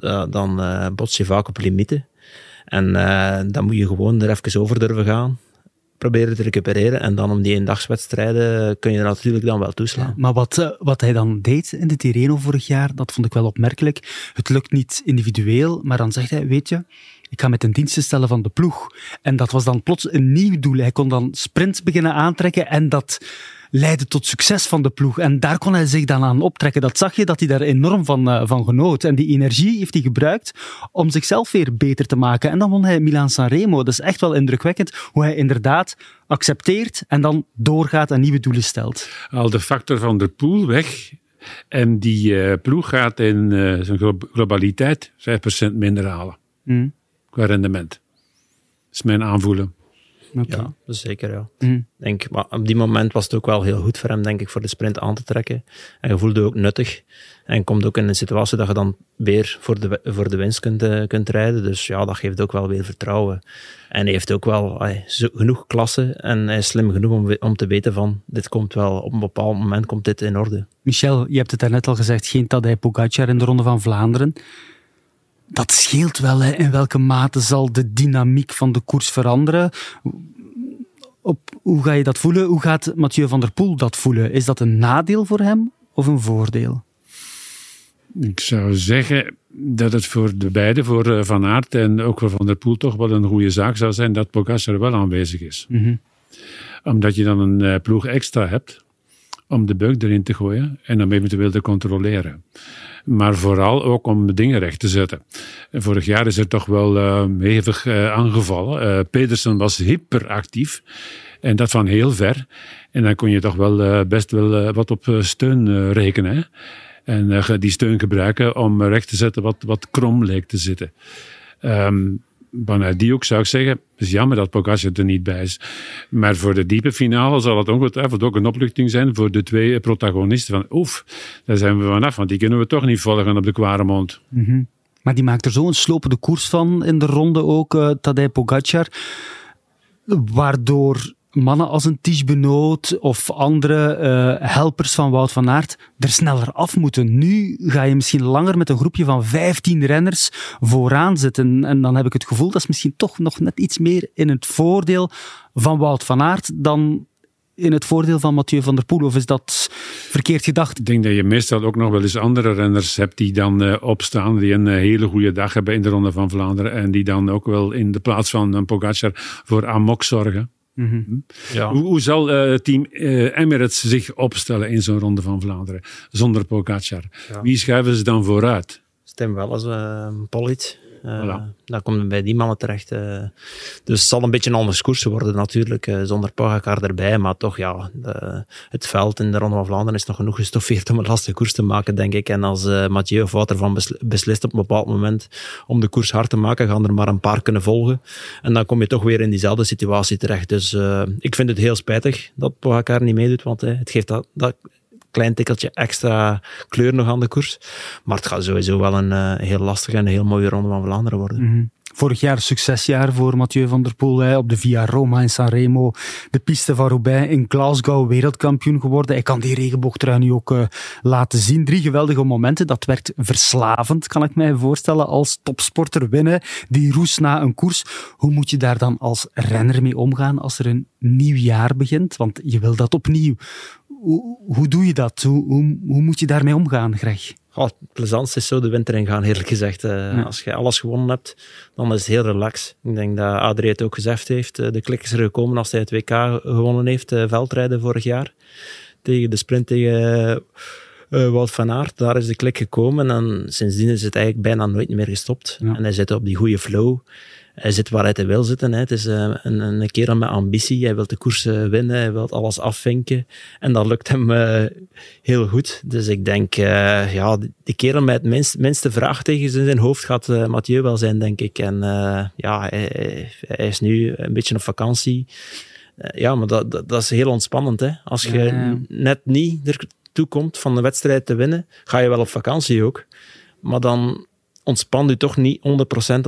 uh, dan uh, bots je vaak op limieten. En uh, dan moet je gewoon er even over durven gaan. Proberen te recupereren. En dan om die eendagswedstrijden kun je er natuurlijk dan wel toeslaan. Maar wat, uh, wat hij dan deed in de Tirreno vorig jaar, dat vond ik wel opmerkelijk. Het lukt niet individueel, maar dan zegt hij, weet je, ik ga met een diensten stellen van de ploeg. En dat was dan plots een nieuw doel. Hij kon dan sprints beginnen aantrekken en dat leidde tot succes van de ploeg. En daar kon hij zich dan aan optrekken. Dat zag je dat hij daar enorm van, uh, van genoot. En die energie heeft hij gebruikt om zichzelf weer beter te maken. En dan won hij Milan Sanremo. Dat is echt wel indrukwekkend hoe hij inderdaad accepteert en dan doorgaat en nieuwe doelen stelt. Al de factor van de pool weg. En die uh, ploeg gaat in uh, zijn globaliteit 5% minder halen. Mm. Qua rendement. Dat is mijn aanvoelen. Ja, dus zeker ja. Mhm. Denk, maar op die moment was het ook wel heel goed voor hem, denk ik, voor de sprint aan te trekken. En je voelde ook nuttig. En komt ook in een situatie dat je dan weer voor de, voor de winst kunt, eh, kunt rijden. Dus ja, dat geeft ook wel weer vertrouwen. En hij heeft ook wel ay, zo- genoeg klasse en hij is slim genoeg om, om te weten van, dit komt wel, op een bepaald moment komt dit in orde. Michel, je hebt het daarnet al gezegd, geen Tadej Pogacar in de Ronde van Vlaanderen. Dat scheelt wel, hè. in welke mate zal de dynamiek van de koers veranderen? Op, hoe ga je dat voelen? Hoe gaat Mathieu van der Poel dat voelen? Is dat een nadeel voor hem of een voordeel? Ik zou zeggen dat het voor de beide, voor eh, Van Aert en ook voor Van der Poel, toch wel een goede zaak zou zijn dat Pogacar wel aanwezig is. Mhm. Omdat je dan een eh, ploeg extra hebt om de beuk erin te gooien en om eventueel te controleren. Maar vooral ook om dingen recht te zetten. En vorig jaar is er toch wel eh, hevig eh, aangevallen. Eh, Pedersen was hyperactief. En dat van heel ver. En dan kon je toch wel best wel wat op steun rekenen. Hè? En die steun gebruiken om recht te zetten wat, wat krom leek te zitten. Ehm, vanuit die ook zou ik zeggen, het is jammer dat Pogacar er niet bij is. Maar voor de diepe finale zal het ongetwijfeld ook een opluchting zijn voor de twee protagonisten. Van oef, daar zijn we vanaf, want die kunnen we toch niet volgen op de kware mond. Maar die maakt er zo een slopende koers van in de ronde ook, Tadej Pogacar. Waardoor mannen als een Tige Benoot of andere eh, helpers van Wout van Aert er sneller af moeten. Nu ga je misschien langer met een groepje van 15 renners vooraan zitten. En dan heb ik het gevoel dat is misschien toch nog net iets meer in het voordeel van Wout van Aert dan in het voordeel van Mathieu van der Poel. Of is dat verkeerd gedacht? Ik denk dat je meestal ook nog wel eens andere renners hebt die dan eh, opstaan, die een eh, hele goede dag hebben in de Ronde van Vlaanderen en die dan ook wel in de plaats van een Pogacar voor amok zorgen. Ja. Hoe, hoe zal eh, team eh, Emirates zich opstellen in zo'n Ronde van Vlaanderen zonder Pogacar? Wie schuiven ze dan vooruit? Stem wel als uh, Pollitt. Uh, Voilà. Dan we bij die mannen terecht. eh. dus het zal een beetje een anders koers worden natuurlijk, eh, zonder Pogacar erbij. Maar toch, ja, de- het veld in de Ronde van Vlaanderen is nog genoeg gestoffeerd om een lastige koers te maken, denk ik. En als eh Mathieu of Wouter van besl- beslist op een bepaald moment om de koers hard te maken, gaan er maar een paar kunnen volgen. En dan kom je toch weer in diezelfde situatie terecht. Dus eh, ik vind het heel spijtig dat Pogacar niet meedoet, want eh, het geeft dat, dat klein tikkeltje extra kleur nog aan de koers. Maar het gaat sowieso wel een eh, heel lastige en heel mooie Ronde van Vlaanderen worden. Vorig jaar succesjaar voor Mathieu van der Poel. Hè, op de Via Roma in Sanremo. De piste van Roubaix in Glasgow wereldkampioen geworden. Hij kan die regenboogtrui nu ook eh, laten zien. Drie geweldige momenten. Dat werd verslavend, kan ik mij voorstellen, als topsporter winnen. Die roes na een koers. Hoe moet je daar dan als renner mee omgaan als er een nieuw jaar begint? Want je wil dat opnieuw. Hoe, hoe doe je dat? Hoe, hoe, hoe moet je daarmee omgaan, Greg? Oh, het plezantste is zo de winter in gaan, eerlijk gezegd. Eh, Als je alles gewonnen hebt, dan is het heel relaxed. Ik denk dat Adrie het ook gezegd heeft. eh, de klik is er gekomen als hij het WK gewonnen heeft, eh, veldrijden vorig jaar. Tegen de sprint tegen eh, Wout van Aert. Daar is de klik gekomen en sindsdien is het eigenlijk bijna nooit meer gestopt. Ja. En hij zit op die goede flow. Hij zit waar hij te wil zitten. Hè. Het is eh, een, een kerel met ambitie. Hij wil de koers eh, winnen. Hij wil alles afvinken. En dat lukt hem eh, heel goed. Dus ik denk, ja, de kerel met het minst, minste vraagtekens in zijn hoofd gaat eh, Mathieu wel zijn, denk ik. En ja, hij, is nu een beetje op vakantie. Ja, maar dat, dat, dat is heel ontspannend. Hè. Als je ja. net niet ertoe komt van de wedstrijd te winnen, ga je wel op vakantie ook. Maar dan ontspan je toch niet 100%,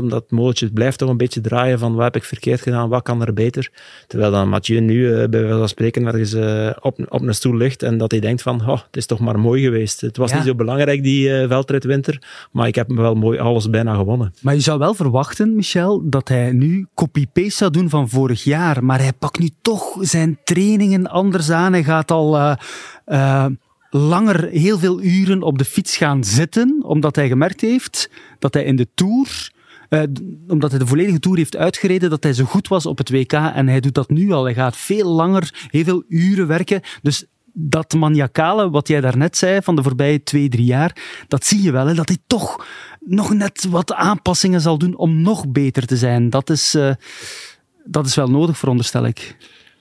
omdat het molletje blijft toch een beetje draaien van wat heb ik verkeerd gedaan, wat kan er beter. Terwijl dan Mathieu nu eh, bij wijze van spreken ergens eh, op, op een stoel ligt en dat hij denkt van, oh, het is toch maar mooi geweest. Het was Ja. niet zo belangrijk die eh veldritwinter, maar ik heb wel mooi alles bijna gewonnen. Maar je zou wel verwachten, Michel, dat hij nu copy-paste zou doen van vorig jaar. Maar hij pakt nu toch zijn trainingen anders aan. Hij gaat al langer heel veel uren op de fiets gaan zitten, omdat hij gemerkt heeft dat hij in de Tour... eh, omdat hij de volledige Tour heeft uitgereden, dat hij zo goed was op het WK. En hij doet dat nu al. Hij gaat veel langer, heel veel uren werken. Dus dat maniacale, wat jij daarnet zei, van de voorbije twee, drie jaar, dat zie je wel, hè, dat hij toch nog net wat aanpassingen zal doen om nog beter te zijn. Dat is, eh, dat is wel nodig, veronderstel ik.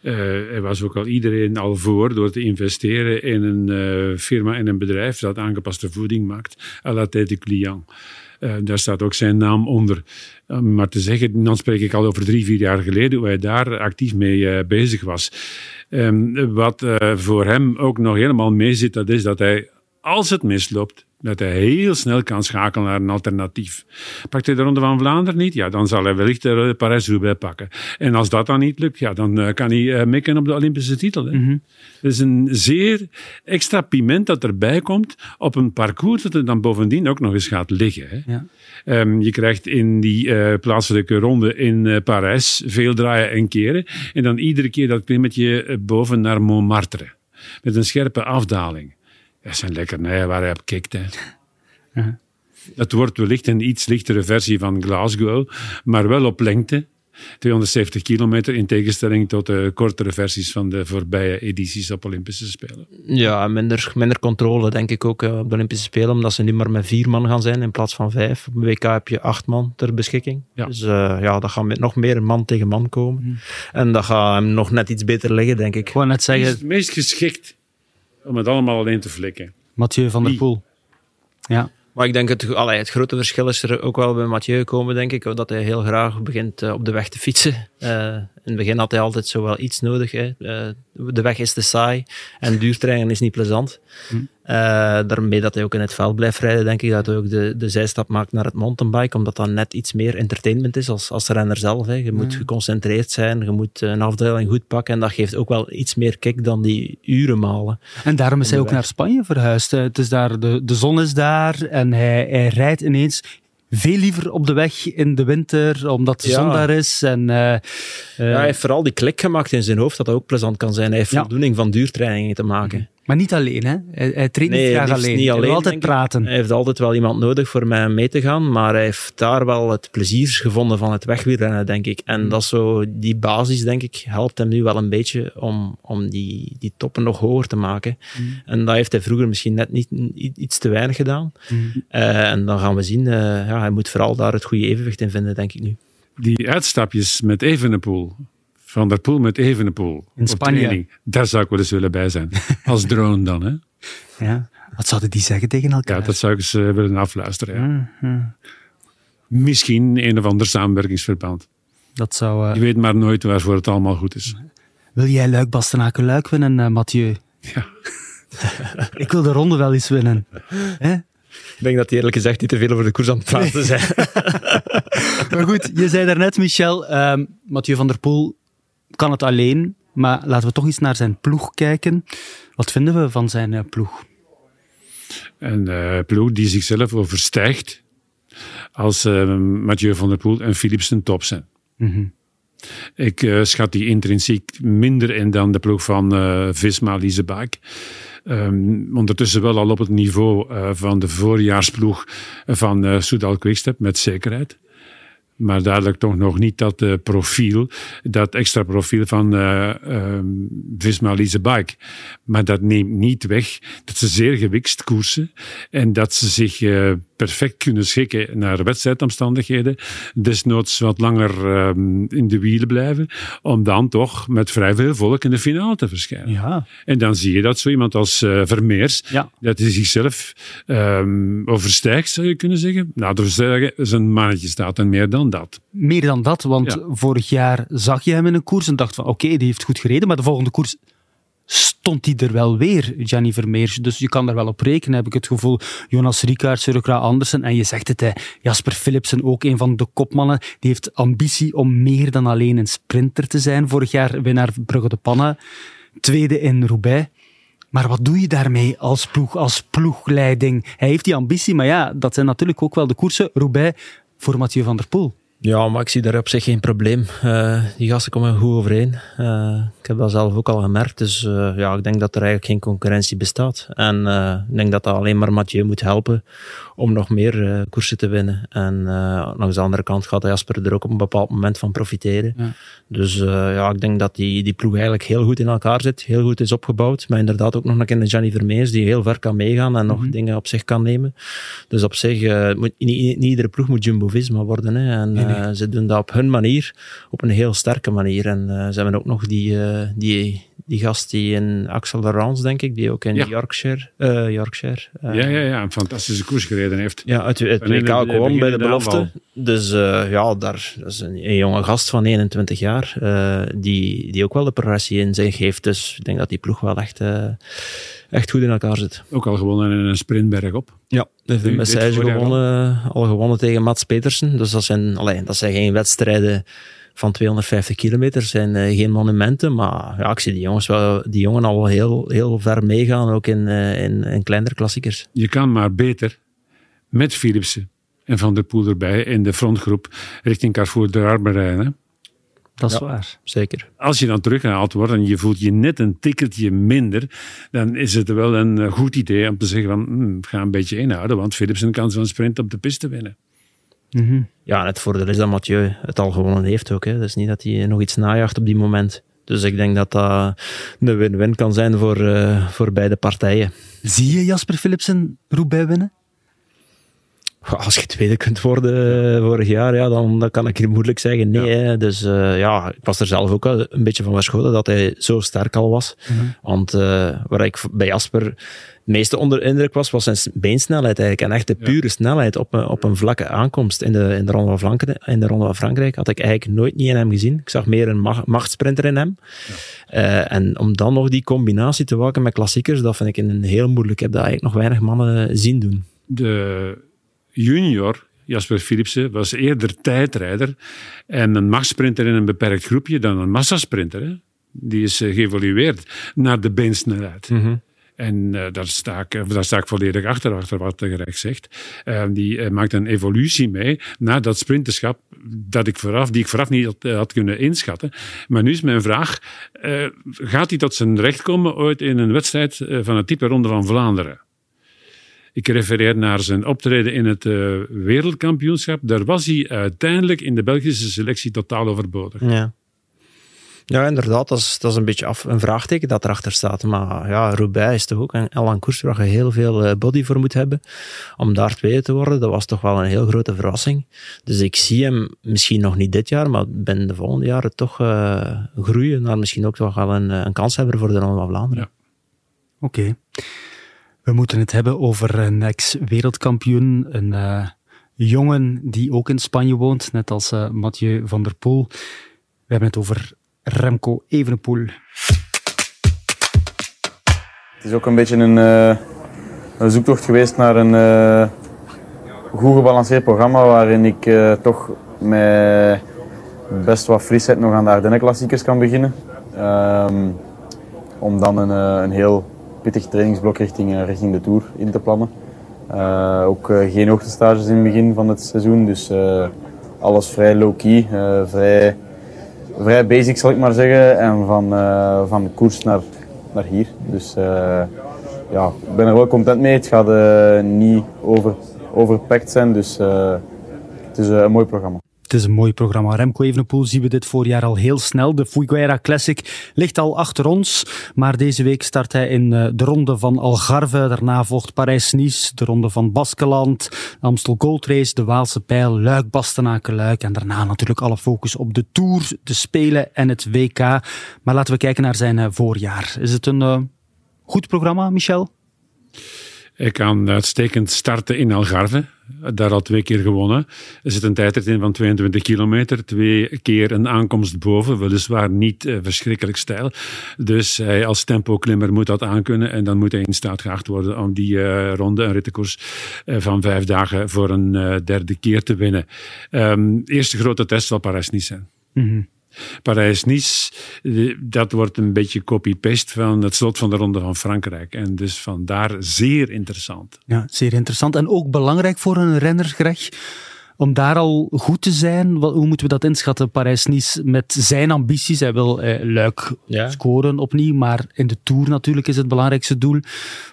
Eh, er was ook al iedereen al voor door te investeren in een eh, firma en een bedrijf dat aangepaste voeding maakt, à la tête de client. Uh, daar staat ook zijn naam onder. Maar te zeggen, dan spreek ik al over drie, vier jaar geleden, hoe hij daar actief mee bezig was. Um, wat voor hem ook nog helemaal mee zit, dat is dat hij, als het misloopt, dat hij heel snel kan schakelen naar een alternatief. Pakt hij de Ronde van Vlaanderen niet? Ja, dan zal hij wellicht de Parijs-Roubaix pakken. En als dat dan niet lukt, ja, dan uh, kan hij uh, mikken op de Olympische titel. Mm -hmm. Het is een zeer extra piment dat erbij komt op een parcours dat er dan bovendien ook nog eens gaat liggen. Hè. Ja. Um, je krijgt in die uh, plaatselijke ronde in Parijs veel draaien en keren. En dan iedere keer dat klimmetje boven naar Montmartre. Met een scherpe afdaling. Dat zijn lekkernijen waar hij op kijkt. Hè. Ja. Het wordt wellicht een iets lichtere versie van Glasgow, maar wel op lengte. 270 kilometer in tegenstelling tot de kortere versies van de voorbije edities op Olympische Spelen. Ja, minder, minder controle denk ik ook op de Olympische Spelen, omdat ze nu maar met vier man gaan zijn in plaats van vijf. Op een WK heb je acht man ter beschikking. Ja. Dus uh, ja, dat gaat met nog meer man tegen man komen. Hmm. En dat gaat hem nog net iets beter liggen, denk ik. Ik wou net zeggen... Het meest geschikt om het allemaal alleen te flikken. Mathieu van der Poel. Ja. Maar ik denk het, allee, het grote verschil is er ook wel bij Mathieu gekomen, denk ik. Dat hij heel graag begint uh, op de weg te fietsen. Uh, in het begin had hij altijd zo wel iets nodig. Hè. Uh, de weg is te saai en duurterrein is niet plezant. Hm. daarmee dat hij ook in het veld blijft rijden, denk ik dat hij ook de, de zijstap maakt naar het mountainbike, omdat dat net iets meer entertainment is als, als renner zelf. Hè. Je moet hm. geconcentreerd zijn, je moet een afdeling goed pakken en dat geeft ook wel iets meer kick dan die uren malen. En daarom is hij ook naar Spanje verhuisd. Het is daar, de, de zon is daar en hij, hij rijdt ineens veel liever op de weg in de winter, omdat de ja. zon daar is. En, uh, uh, ja, hij heeft vooral die klik gemaakt in zijn hoofd dat dat ook plezant kan zijn. Hij heeft voldoening van duurtrainingen te maken. Maar niet alleen, hè? Hij, hij traint nee, niet graag alleen. Niet alleen. Hij wil altijd praten. Hij heeft altijd wel iemand nodig voor mij mee te gaan, maar hij heeft daar wel het plezier gevonden van het wegwielrennen, denk ik. En mm. dat is zo, die basis, denk ik, helpt hem nu wel een beetje om, om die, die toppen nog hoger te maken. Mm. En dat heeft hij vroeger misschien net niet iets te weinig gedaan. Mm. Uh, en dan gaan we zien, uh, ja, hij moet vooral daar het goede evenwicht in vinden, denk ik nu. Die uitstapjes met Evenepoel, van der Poel met Evenepoel. In Spanje. Training. Daar zou ik wel eens willen bij zijn. Als drone dan, hè? Ja. Wat zouden die zeggen tegen elkaar? Ja, dat zou ik eens uh, willen afluisteren. Ja. Ja, Misschien een of ander samenwerkingsverband. Dat zou... Uh... Je weet maar nooit waarvoor het allemaal goed is. Wil jij Luik Bastenaken Luik winnen, uh, Mathieu? Ja. ik wil de ronde wel eens winnen. Hè? Ik denk dat hij eerlijk gezegd niet te veel over de koers aan het praten zijn. maar goed, je zei daarnet, Michel, um, Mathieu van der Poel kan het alleen, maar laten we toch eens naar zijn ploeg kijken. Wat vinden we van zijn uh, ploeg? Een uh, ploeg die zichzelf overstijgt als uh, Mathieu van der Poel en Philipsen top zijn. Mm -hmm. Ik uh, schat die intrinsiek minder in dan de ploeg van uh, Visma Lisebaak. Um, ondertussen wel al op het niveau uh, van de voorjaarsploeg van Soudal Quickstep, met zekerheid. Maar duidelijk toch nog niet dat uh, profiel, dat extra profiel van uh, uh, Visma Bike. Maar dat neemt niet weg dat ze zeer gewikst koersen en dat ze zich perfect kunnen schikken naar wedstrijdomstandigheden. Desnoods wat langer um, in de wielen blijven, om dan toch met vrij veel volk in de finale te verschijnen. Ja. En dan zie je dat zo iemand als uh, Vermeers, ja. dat hij zichzelf um, overstijgt, zou je kunnen zeggen. Nou, dat zeggen, zijn mannetje staat en meer dan dat. Meer dan dat, want ja. vorig jaar zag je hem in een koers en dacht van oké, okay, die heeft goed gereden, maar de volgende koers stond hij er wel weer, Gianni Vermeers. Dus je kan daar wel op rekenen, heb ik het gevoel. Jonas Rikaerts, Rukra Andersen. En je zegt het, hè, Jasper Philipsen, ook een van de kopmannen. Die heeft ambitie om meer dan alleen een sprinter te zijn. Vorig jaar winnaar Brugge de Panne. Tweede in Roubaix. Maar wat doe je daarmee als ploeg, als ploegleiding? Hij heeft die ambitie, maar ja, dat zijn natuurlijk ook wel de koersen. Roubaix voor Mathieu van der Poel. Ja, maar ik zie daar op zich geen probleem. Uh, die gasten komen goed overeen. Uh, ik heb dat zelf ook al gemerkt. Dus uh, ja, ik denk dat er eigenlijk geen concurrentie bestaat. En ik denk dat dat alleen maar Mathieu moet helpen om nog meer koersen te winnen. En langs de andere kant gaat Jasper er ook op een bepaald moment van profiteren. Ja. Dus ja, ik denk dat die, die ploeg eigenlijk heel goed in elkaar zit. Heel goed is opgebouwd. Maar inderdaad ook nog een keer een Gianni Vermeers die heel ver kan meegaan en nog mm -hmm. dingen op zich kan nemen. Dus op zich, moet, niet, niet, iedere ploeg moet Jumbo-Visma worden. Hè. En, nee, nee. ze doen dat op hun manier, op een heel sterke manier. En uh, ze hebben ook nog die, uh, die, die gast die in Axel Laurence, denk ik, die ook in Ja. Yorkshire, eh, Yorkshire eh, ja, ja, ja, een fantastische koers gereden heeft. ja, het, het WK gewonnen bij de belofte. Dus eh, ja, daar dat is een, een jonge gast van 21 jaar die, die ook wel de progressie in zich heeft. Dus ik denk dat die ploeg wel echt, echt goed in elkaar zit. Ook al gewonnen in een sprintberg op. Ja, de Nu, dit Message gewonnen, al gewonnen tegen Mats Petersen. Dus dat zijn, allee, dat zijn geen wedstrijden van 250 kilometer, zijn eh, geen monumenten. Maar ja, ik zie die jongens wel, die jongen al wel heel, heel ver meegaan, ook in, eh, in, in kleinere klassiekers. Je kan maar beter met Philipsen en Van der Poel erbij in de frontgroep richting Carrefour de Arme rijden. Dat is Ja. waar. Zeker. Als je dan teruggehaald wordt en je voelt je net een tikkeltje minder, dan is het wel een eh, goed idee om te zeggen van, hmm, ga een beetje inhouden, want Philipsen kan zo'n sprint op de piste winnen. Mhm. Ja, en het voordeel is dat Mathieu het al gewonnen heeft ook. Hè. Dus niet dat hij nog iets najaagt op die moment. Dus ik denk dat dat een win-win kan zijn voor, eh, voor beide partijen. Zie je Jasper Philipsen Roubaix winnen? Als je tweede kunt worden eh, vorig jaar, ja, dan, dan kan ik hier moeilijk zeggen nee. Dus eh, ja, ik was er zelf ook wel een beetje van verschoten dat hij zo sterk al was. Want eh, waar ik bij Jasper meeste onder indruk was, was zijn beensnelheid eigenlijk. En echt de pure snelheid op een, op een vlakke aankomst in de, in, de Ronde van Frankrijk, in de Ronde van Frankrijk had ik eigenlijk nooit niet in hem gezien. Ik zag meer een ma- machtsprinter in hem. Eh, en om dan nog die combinatie te waken met klassiekers, dat vind ik een heel moeilijk. Ik heb dat eigenlijk nog weinig mannen zien doen. De junior, Jasper Philipsen, was eerder tijdrijder en een machtsprinter in een beperkt groepje dan een massasprinter. Hè? Die is eh, geëvolueerd naar de beensnelheid. En eh, daar, sta ik, eh, daar volledig achter, achter wat de gerecht zegt. Eh, die eh, maakt een evolutie mee naar dat sprinterschap dat ik vooraf, die ik vooraf niet had, kunnen inschatten. Maar nu is mijn vraag, gaat hij tot zijn recht komen ooit in een wedstrijd van het type Ronde van Vlaanderen? Ik refereer naar zijn optreden in het wereldkampioenschap. Daar was hij uiteindelijk in de Belgische selectie totaal overbodig. Ja. Ja, inderdaad, dat is, dat is een beetje af, een vraagteken dat erachter staat. Maar ja, Roubaix is toch ook een Elan koers waar je heel veel eh, body voor moet hebben. Om daar tweede te worden, dat was toch wel een heel grote verrassing. Dus ik zie hem misschien nog niet dit jaar, maar binnen de volgende jaren toch eh, groeien naar misschien ook toch wel een, eh, een kans hebben voor de Ronde van Vlaanderen. Ja. Oké. We moeten het hebben over een ex-wereldkampioen, een jongen die ook in Spanje woont, net als eh, Mathieu van der Poel. We hebben het over Remco Evenepoel. Het is ook een beetje een, eh, zoektocht geweest naar een eh, goed gebalanceerd programma waarin ik eh, toch met best wat frisheid nog aan de Ardennen klassiekers kan beginnen. Ehm, om dan een, een heel pittig trainingsblok richting, richting de Tour in te plannen. Ook geen hoogtestages in het begin van het seizoen, dus alles vrij low-key, vrij, vrij basic zal ik maar zeggen. En van, eh, van koers naar, naar hier. Dus eh, ja, ik ben er wel content mee. Het gaat eh, niet over, zijn, dus het is een mooi programma. Het is een mooi programma. Remco Evenepoel zien we dit voorjaar al heel snel. De Fuiguera Classic ligt al achter ons, maar deze week start hij in eh, de ronde van Algarve. Daarna volgt Parijs-Nice, de ronde van Baskeland, Amstel Gold Race, de Waalse Pijl, Luik, Bastenaken, Luik. En daarna natuurlijk alle focus op de Tour, de Spelen en het WK. Maar laten we kijken naar zijn eh, voorjaar. Is het een eh, goed programma, Michel? Hij kan uitstekend starten in Algarve. Daar al twee keer gewonnen. Er zit een tijdrit in van 22 kilometer. Twee keer een aankomst boven. Weliswaar niet eh, verschrikkelijk steil. Dus hij als tempoklimmer moet dat aankunnen. En dan moet hij in staat geacht worden om die eh, ronde, een rittenkoers eh, van vijf dagen voor een derde keer te winnen. Ehm, eerste grote test zal Parijs-Nice zijn. Parijs-Nice, dat wordt een beetje copy-paste van het slot van de Ronde van Frankrijk. En dus vandaar zeer interessant. Ja, zeer interessant. En ook belangrijk voor een renner, Greg. Om daar al goed te zijn, hoe moeten we dat inschatten? Parijs-Nice met zijn ambities. Hij wil eh, Luik Ja. scoren opnieuw, maar in de Tour natuurlijk is het belangrijkste doel.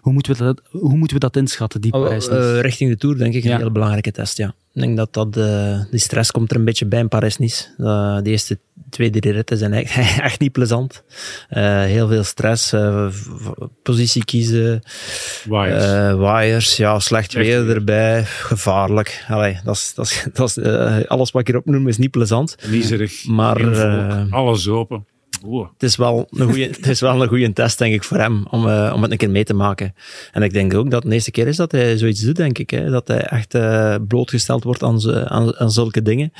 Hoe moeten we dat, hoe moeten we dat inschatten, die Oh, Parijs-Nice? eh, richting de Tour denk ik Ja. een heel belangrijke test, ja. Ik denk dat, dat eh, die stress komt er een beetje bij in Paris-Nice. Eh, de eerste twee, drie ritten zijn echt, echt niet plezant. Eh, heel veel stress, eh, positie kiezen, Wires. eh wires, ja, slecht weer erbij, gevaarlijk. Allee, dat is, dat is, alles wat ik hierop noem is niet plezant. Maar, alles open. Oeh. het is wel een goede, het is wel een goede test, denk ik, voor hem, om, eh, om het een keer mee te maken. En ik denk ook dat het de eerste keer is dat hij zoiets doet, denk ik. Hè? Dat hij echt eh, blootgesteld wordt aan, aan, aan zulke dingen.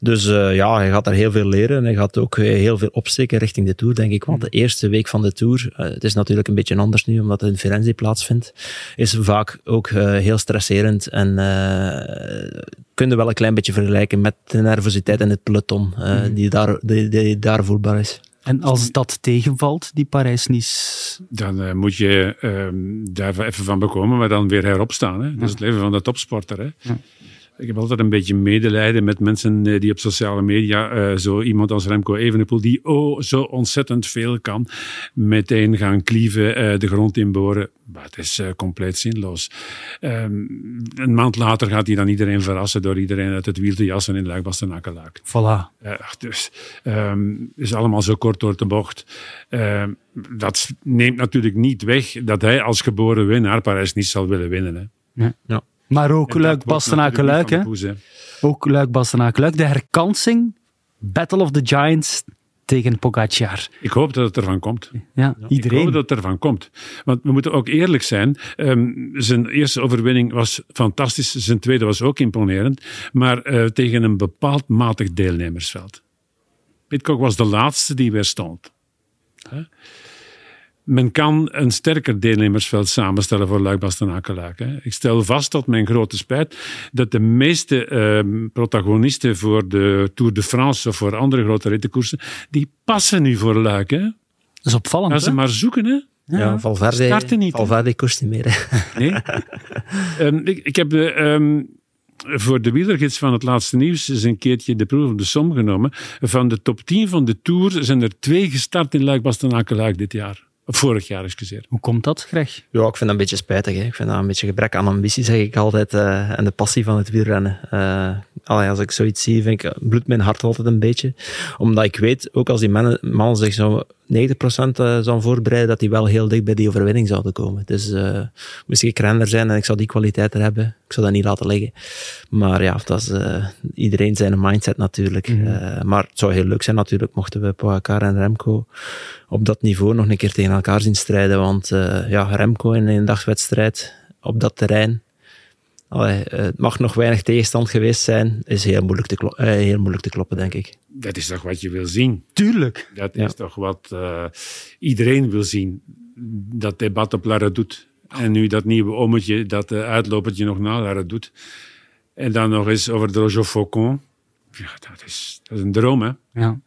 Dus eh, ja, hij gaat er heel veel leren en hij gaat ook heel veel opsteken richting de Tour, denk ik. Want de eerste week van de Tour, het is natuurlijk een beetje anders nu, omdat het in Firenze plaatsvindt, is vaak ook heel stresserend en kun je wel een klein beetje vergelijken met de nervositeit in het peloton, eh, die, daar, die, die daar voelbaar is. En als dat tegenvalt, die Parijs-Nice... Dan eh, moet je ehm, daar even van bekomen, maar dan weer heropstaan. Hè? Dat is het leven van de topsporter. Hè? Ik heb altijd een beetje medelijden met mensen eh, die op sociale media, eh, zo iemand als Remco Evenepoel, die oh, zo ontzettend veel kan, meteen gaan klieven, eh, de grond inboren. Maar het is eh, compleet zinloos. Ehm, een maand later gaat hij dan iedereen verrassen door iedereen uit het wiel te jassen in luik bastenaken Voilà. ja, dus ehm is allemaal zo kort door de bocht. Ehm, dat neemt natuurlijk niet weg dat hij als geboren winnaar Parijs niet zal willen winnen. Hè. Maar ook Luik Bastenaken Luik, hè? poes. Ook Luik Bastenaken Luik. De herkansing, Battle of the Giants tegen Pogacar. Ik hoop dat het ervan komt. Ja, Ik iedereen. hoop dat het ervan komt. Want we moeten ook eerlijk zijn. ehm, zijn eerste overwinning was fantastisch. Zijn tweede was ook imponerend. Maar eh, tegen een bepaald matig deelnemersveld. Pitcock was de laatste die weer stond. Hè? Men kan een sterker deelnemersveld samenstellen voor Luik Bastenaken Luik. hè. Ik stel vast tot mijn grote spijt dat de meeste ehm, protagonisten voor de Tour de France of voor andere grote rittenkoersen, die passen nu voor Luik. Hè? Dat is opvallend, Gaan ze hè? maar zoeken, hè? Ja, Valverde, starten niet? Valverde kost niet meer. hè. Nee. Ehm, ik, ik heb de, ehm, voor de wielergids van het laatste nieuws eens een keertje de proef op de som genomen. Van de top 10 van de Tour zijn er twee gestart in luik bastenaken luik dit jaar. Vorig jaar, excuseer. Hoe komt dat, Greg? Ja, ik vind dat een beetje spijtig. Hè. Ik vind dat een beetje gebrek aan ambitie, zeg ik altijd. eh, en de passie van het wielrennen. Eh, allee, als ik zoiets zie, vind ik, bloedt mijn hart altijd een beetje. Omdat ik weet, ook als die mannen, mannen zich zo 90% eh, zouden voorbereiden, dat die wel heel dicht bij die overwinning zouden komen. Dus eh, moest ik renner zijn en ik zou die kwaliteiten hebben, ik zou dat niet laten liggen. Maar ja, dat is eh, iedereen zijn mindset natuurlijk. Eh, maar het zou heel leuk zijn natuurlijk, mochten we Pogacar en Remco op dat niveau nog een keer tegen elkaar zien strijden. Want eh, ja, Remco in een dagswedstrijd op dat terrein. Allee, het mag nog weinig tegenstand geweest zijn. Is heel moeilijk te, klo- eh, heel moeilijk te kloppen, denk ik. Dat is toch wat je wil zien? Tuurlijk. Dat Ja. is toch wat eh, iedereen wil zien. Dat debat op Lara doet. En nu dat nieuwe ommetje, dat uh, uitlopertje nog na Lara doet. En dan nog eens over de Roger Faucon. Ja, dat is, dat is een droom, hè? Ja.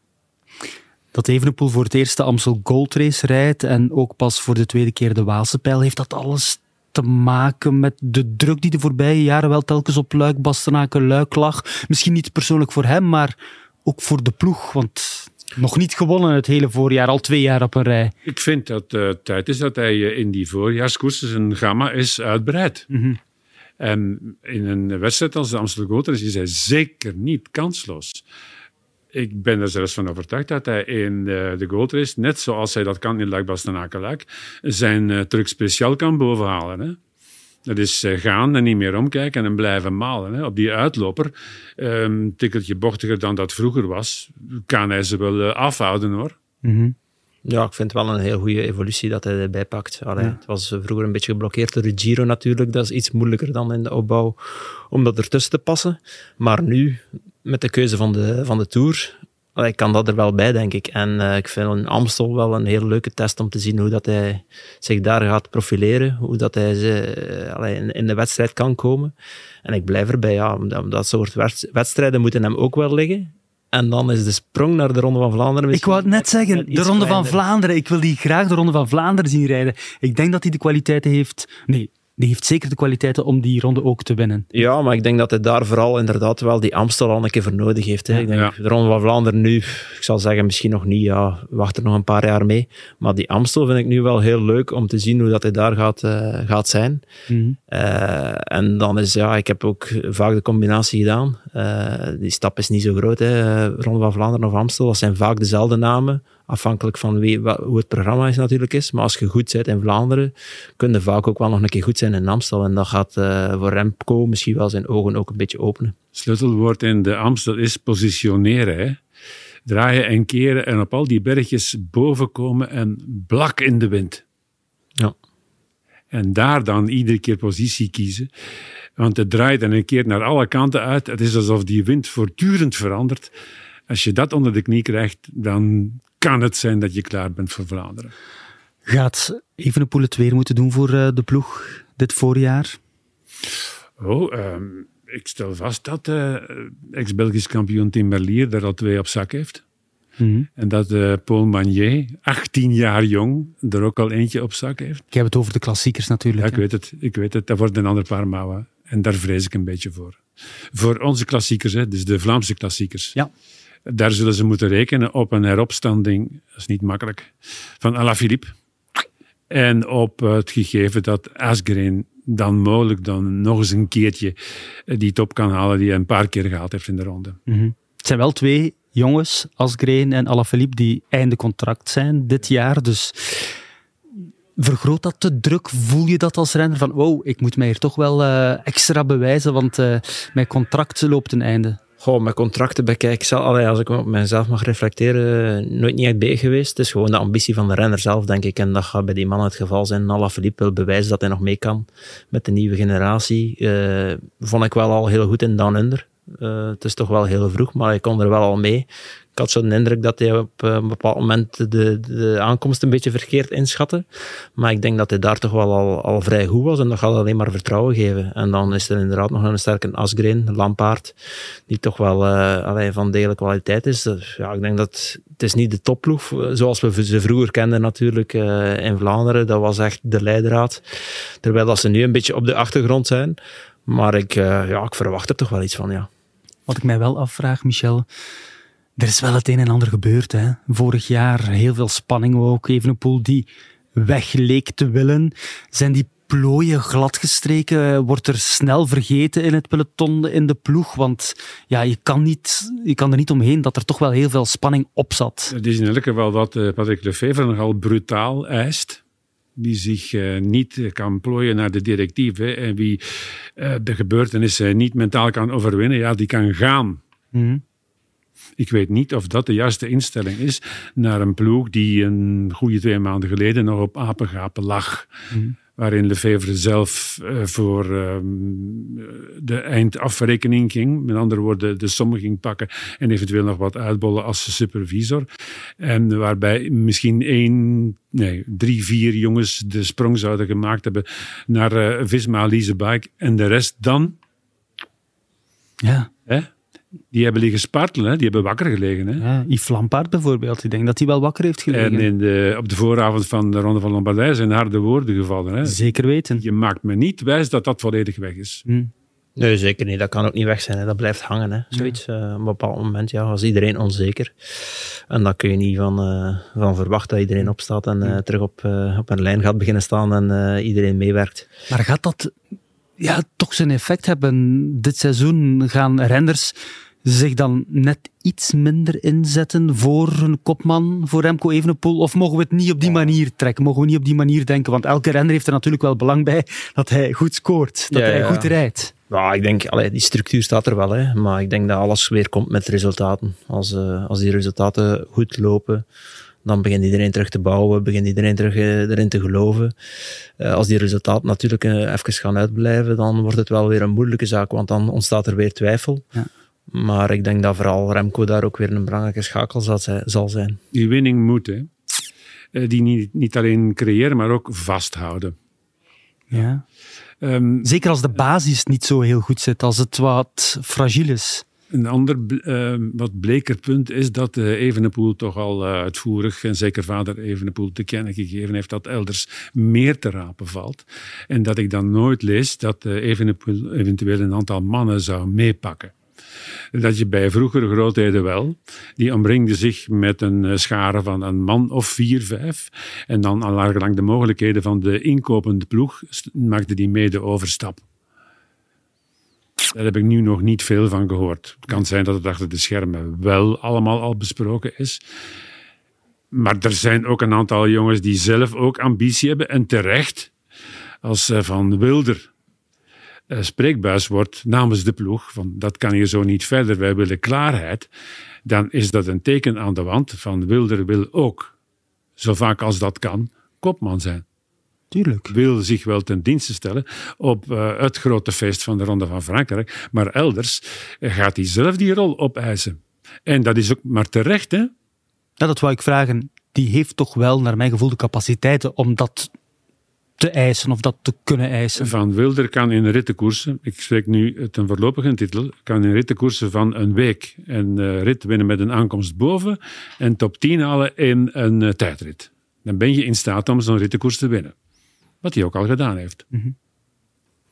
Dat Evenepoel voor het eerst de Amstel Gold Race rijdt en ook pas voor de tweede keer de Waalse pijl, heeft dat alles te maken met de druk die de voorbije jaren wel telkens op Luik, Bastenaken, Luik lag. Misschien niet persoonlijk voor hem, maar ook voor de ploeg. Want nog niet gewonnen het hele voorjaar, al twee jaar op een rij. Ik vind dat het tijd is dat hij eh, in die voorjaarskoersen zijn gamma is uitbreid. En in een wedstrijd als de Amsterdam Race is hij zeker niet kansloos. Ik ben er zelfs van overtuigd dat hij in de, de Gold Race, net zoals hij dat kan in Luik Bastenaken zijn uh, truc speciaal kan bovenhalen. Hè? Dat is uh, gaan en niet meer omkijken en blijven malen. Hè? Op die uitloper, um, tikkeltje bochtiger dan dat vroeger was, kan hij ze wel uh, afhouden hoor. Mm-hmm. Ja, ik vind het wel een heel goede evolutie dat hij erbij pakt. Allee, ja. Het was vroeger een beetje geblokkeerd door de Giro natuurlijk. Dat is iets moeilijker dan in de opbouw om dat ertussen te passen. Maar nu, met de keuze van de, van de Tour, allee, kan dat er wel bij, denk ik. En uh, ik vind een Amstel wel een heel leuke test om te zien hoe dat hij zich daar gaat profileren. Hoe dat hij ze, uh, in, in, de wedstrijd kan komen. En ik blijf erbij, ja, dat, dat soort wedstrijden moeten hem ook wel liggen. En dan is de sprong naar de Ronde van Vlaanderen. Ik wou het net zeggen, de Ronde van Vlaanderen. Ik wil die graag de Ronde van Vlaanderen zien rijden. Ik denk dat hij de kwaliteiten heeft. Nee, die heeft zeker de kwaliteiten om die ronde ook te winnen. Ja, maar ik denk dat hij daar vooral inderdaad wel die Amstel al een keer voor nodig heeft. Hè. Ja. Ik denk, ja. de Ronde van Vlaanderen nu, ik zal zeggen misschien nog niet, ja, wacht er nog een paar jaar mee. Maar die Amstel vind ik nu wel heel leuk om te zien hoe dat hij daar gaat, uh, gaat zijn. Mm-hmm. Uh, en dan is, ja, ik heb ook vaak de combinatie gedaan. Uh, die stap is niet zo groot, hè. Ronde van Vlaanderen of Amstel, dat zijn vaak dezelfde namen. Afhankelijk van wie, hoe het programma is natuurlijk is. Maar als je goed bent in Vlaanderen, kun je vaak ook wel nog een keer goed zijn in Amstel. En dat gaat uh, voor Remco misschien wel zijn ogen ook een beetje openen. Sleutelwoord in de Amstel is positioneren. Hè? draaien en keren en op al die bergjes boven komen en blak in de wind. Ja. En daar dan iedere keer positie kiezen. Want het draait en een keer naar alle kanten uit. Het is alsof die wind voortdurend verandert. Als je dat onder de knie krijgt, dan kan het zijn dat je klaar bent voor Vlaanderen. Gaat Evenepoel het weer moeten doen voor eh, de ploeg dit voorjaar? Oh, ehm, ik stel vast dat uh, ex-Belgisch kampioen Tim Merlier er al twee op zak heeft. Mhm. En dat eh, Paul Magnier, 18 jaar jong, er ook al eentje op zak heeft. Ik heb het over de klassiekers natuurlijk. Ja, ik weet het. Ik weet het. Dat wordt een ander Parmawa. En daar vrees ik een beetje voor. Voor onze klassiekers, hè, dus de Vlaamse klassiekers. Ja. Daar zullen ze moeten rekenen op een heropstanding, dat is niet makkelijk, van Alaphilippe. En op het gegeven dat Asgreen dan mogelijk dan nog eens een keertje eh, die top kan halen die hij een paar keer gehaald heeft in de ronde. Mhm. Het zijn wel twee jongens, Asgreen en Alaphilippe, die einde contract zijn dit jaar. Dus vergroot dat de druk? Voel je dat als renner? Van, wow, ik moet mij hier toch wel eh, extra bewijzen, want eh, mijn contract loopt een einde. Goh, mijn contracten bekijk ik zelf, als ik op mezelf mag reflecteren, nooit niet echt bij geweest. Het is gewoon de ambitie van de renner zelf, denk ik. En dat gaat bij die man het geval zijn. Alaphilippe wil bewijzen dat hij nog mee kan met de nieuwe generatie. Eh, vond ik wel al heel goed in Down Under. Eh, het is toch wel heel vroeg, maar hij kon er wel al mee. Ik had zo'n indruk dat hij op eh, een bepaald moment de, de aankomst een beetje verkeerd inschatte. Maar ik denk dat hij daar toch wel al, al vrij goed was. En dat gaat alleen maar vertrouwen geven. En dan is er inderdaad nog een sterke Asgreen, Lampaard, die toch wel eh allee, van degelijke kwaliteit is. Dus ja, ik denk dat het is niet de topploeg, eh, zoals we ze vroeger kenden natuurlijk in Vlaanderen. Dat was echt de leidraad. Terwijl dat ze nu een beetje op de achtergrond zijn. Maar ik, ja, ik verwacht er toch wel iets van, ja. Wat ik mij wel afvraag, Michel. Er is wel het een en ander gebeurd. Hè? Vorig jaar heel veel spanning ook. Evenepoel die weg leek te willen. Zijn die plooien gladgestreken? Wordt er snel vergeten in het peloton, in de ploeg? Want ja, je, kan niet, je kan er niet omheen dat er toch wel heel veel spanning op zat. Het is in elk geval wat eh, Patrick Lefevre nogal brutaal eist. Wie zich eh, niet eh, kan plooien naar de directieven en wie de gebeurtenissen niet mentaal kan overwinnen, ja, die kan gaan. Mhm. Ik weet niet of dat de juiste instelling is naar een ploeg die een goede twee maanden geleden nog op apengapen lag. Waarin Lefevre zelf eh, voor ehm, de eindafrekening ging. Met andere woorden, de sommen ging pakken en eventueel nog wat uitbollen als supervisor. En waarbij misschien één, nee, drie, vier jongens de sprong zouden gemaakt hebben naar eh, Visma Leasebike. En de rest dan, Ja. hè, die hebben liggen spartelen, hè, die hebben wakker gelegen. Hè. ja, Yves Lampaard bijvoorbeeld. Ik denk dat hij wel wakker heeft gelegen. En in de, op de vooravond van de Ronde van Lombardij zijn harde woorden gevallen. Hè. Zeker weten. Je maakt me niet wijs dat dat volledig weg is. Hm. Nee, zeker niet. Dat kan ook niet weg zijn. Hè. Dat blijft hangen. Hè. Zoiets. eh, op een bepaald moment ja, was iedereen onzeker. En dan kun je niet van, eh, van verwachten dat iedereen opstaat en eh, terug op, eh, op een lijn gaat beginnen staan en eh, iedereen meewerkt. Maar gaat dat ja, toch zijn effect hebben dit seizoen? Gaan renners zich dan net iets minder inzetten voor hun kopman, voor Remco Evenepoel? Of mogen we het niet op die manier trekken? Mogen we niet op die manier denken? Want elke renner heeft er natuurlijk wel belang bij dat hij goed scoort, dat Ja, hij ja. goed rijdt. Ja, ik denk, allee, die structuur staat er wel, hè, maar ik denk dat alles weer komt met resultaten. Als, eh, als die resultaten goed lopen, dan begint iedereen terug te bouwen, begint iedereen terug eh, erin te geloven. Eh, als die resultaten natuurlijk eh, even gaan uitblijven, dan wordt het wel weer een moeilijke zaak, want dan ontstaat er weer twijfel. Ja. Maar ik denk dat vooral Remco daar ook weer een belangrijke schakel zal zijn. Die winning moet, hè. Eh, die niet, niet alleen creëren, maar ook vasthouden. Ja. Ehm, Zeker als de basis niet zo heel goed zit, als het wat fragiel is. Een ander bl- eh, wat bleker punt is dat uh, Evenepoel toch al uh, uitvoerig, en zeker vader Evenepoel, te kennen gegeven heeft dat elders meer te rapen valt. En dat ik dan nooit lees dat uh, Evenepoel eventueel een aantal mannen zou meepakken. Dat je bij vroegere grootheden wel, die omringde zich met een schare van een man of vier, vijf. En dan al lang de mogelijkheden van de inkopende ploeg maakte die mee de overstap. Daar heb ik nu nog niet veel van gehoord. Het kan zijn dat het achter de schermen wel allemaal al besproken is. Maar er zijn ook een aantal jongens die zelf ook ambitie hebben. En terecht, als uh, Van Wilder uh, spreekbuis wordt namens de ploeg. Van, dat kan hier zo niet verder, wij willen klaarheid. dan is dat een teken aan de wand van Wilder wil ook, zo vaak als dat kan, kopman zijn. Tuurlijk. Wil zich wel ten dienste stellen op uh, het grote feest van de Ronde van Frankrijk, maar elders gaat hij zelf die rol opeisen. En dat is ook maar terecht, hè? Ja, dat wou ik vragen. Die heeft toch wel, naar mijn gevoel, de capaciteiten om dat te eisen of dat te kunnen eisen. Van Wilder kan in rittenkoersen, ik spreek nu ten voorlopige titel, kan in rittenkoersen van een week een uh, rit winnen met een aankomst boven en top 10 halen in een uh, tijdrit. Dan ben je in staat om zo'n rittenkoers te winnen. Wat hij ook al gedaan heeft. Mm -hmm.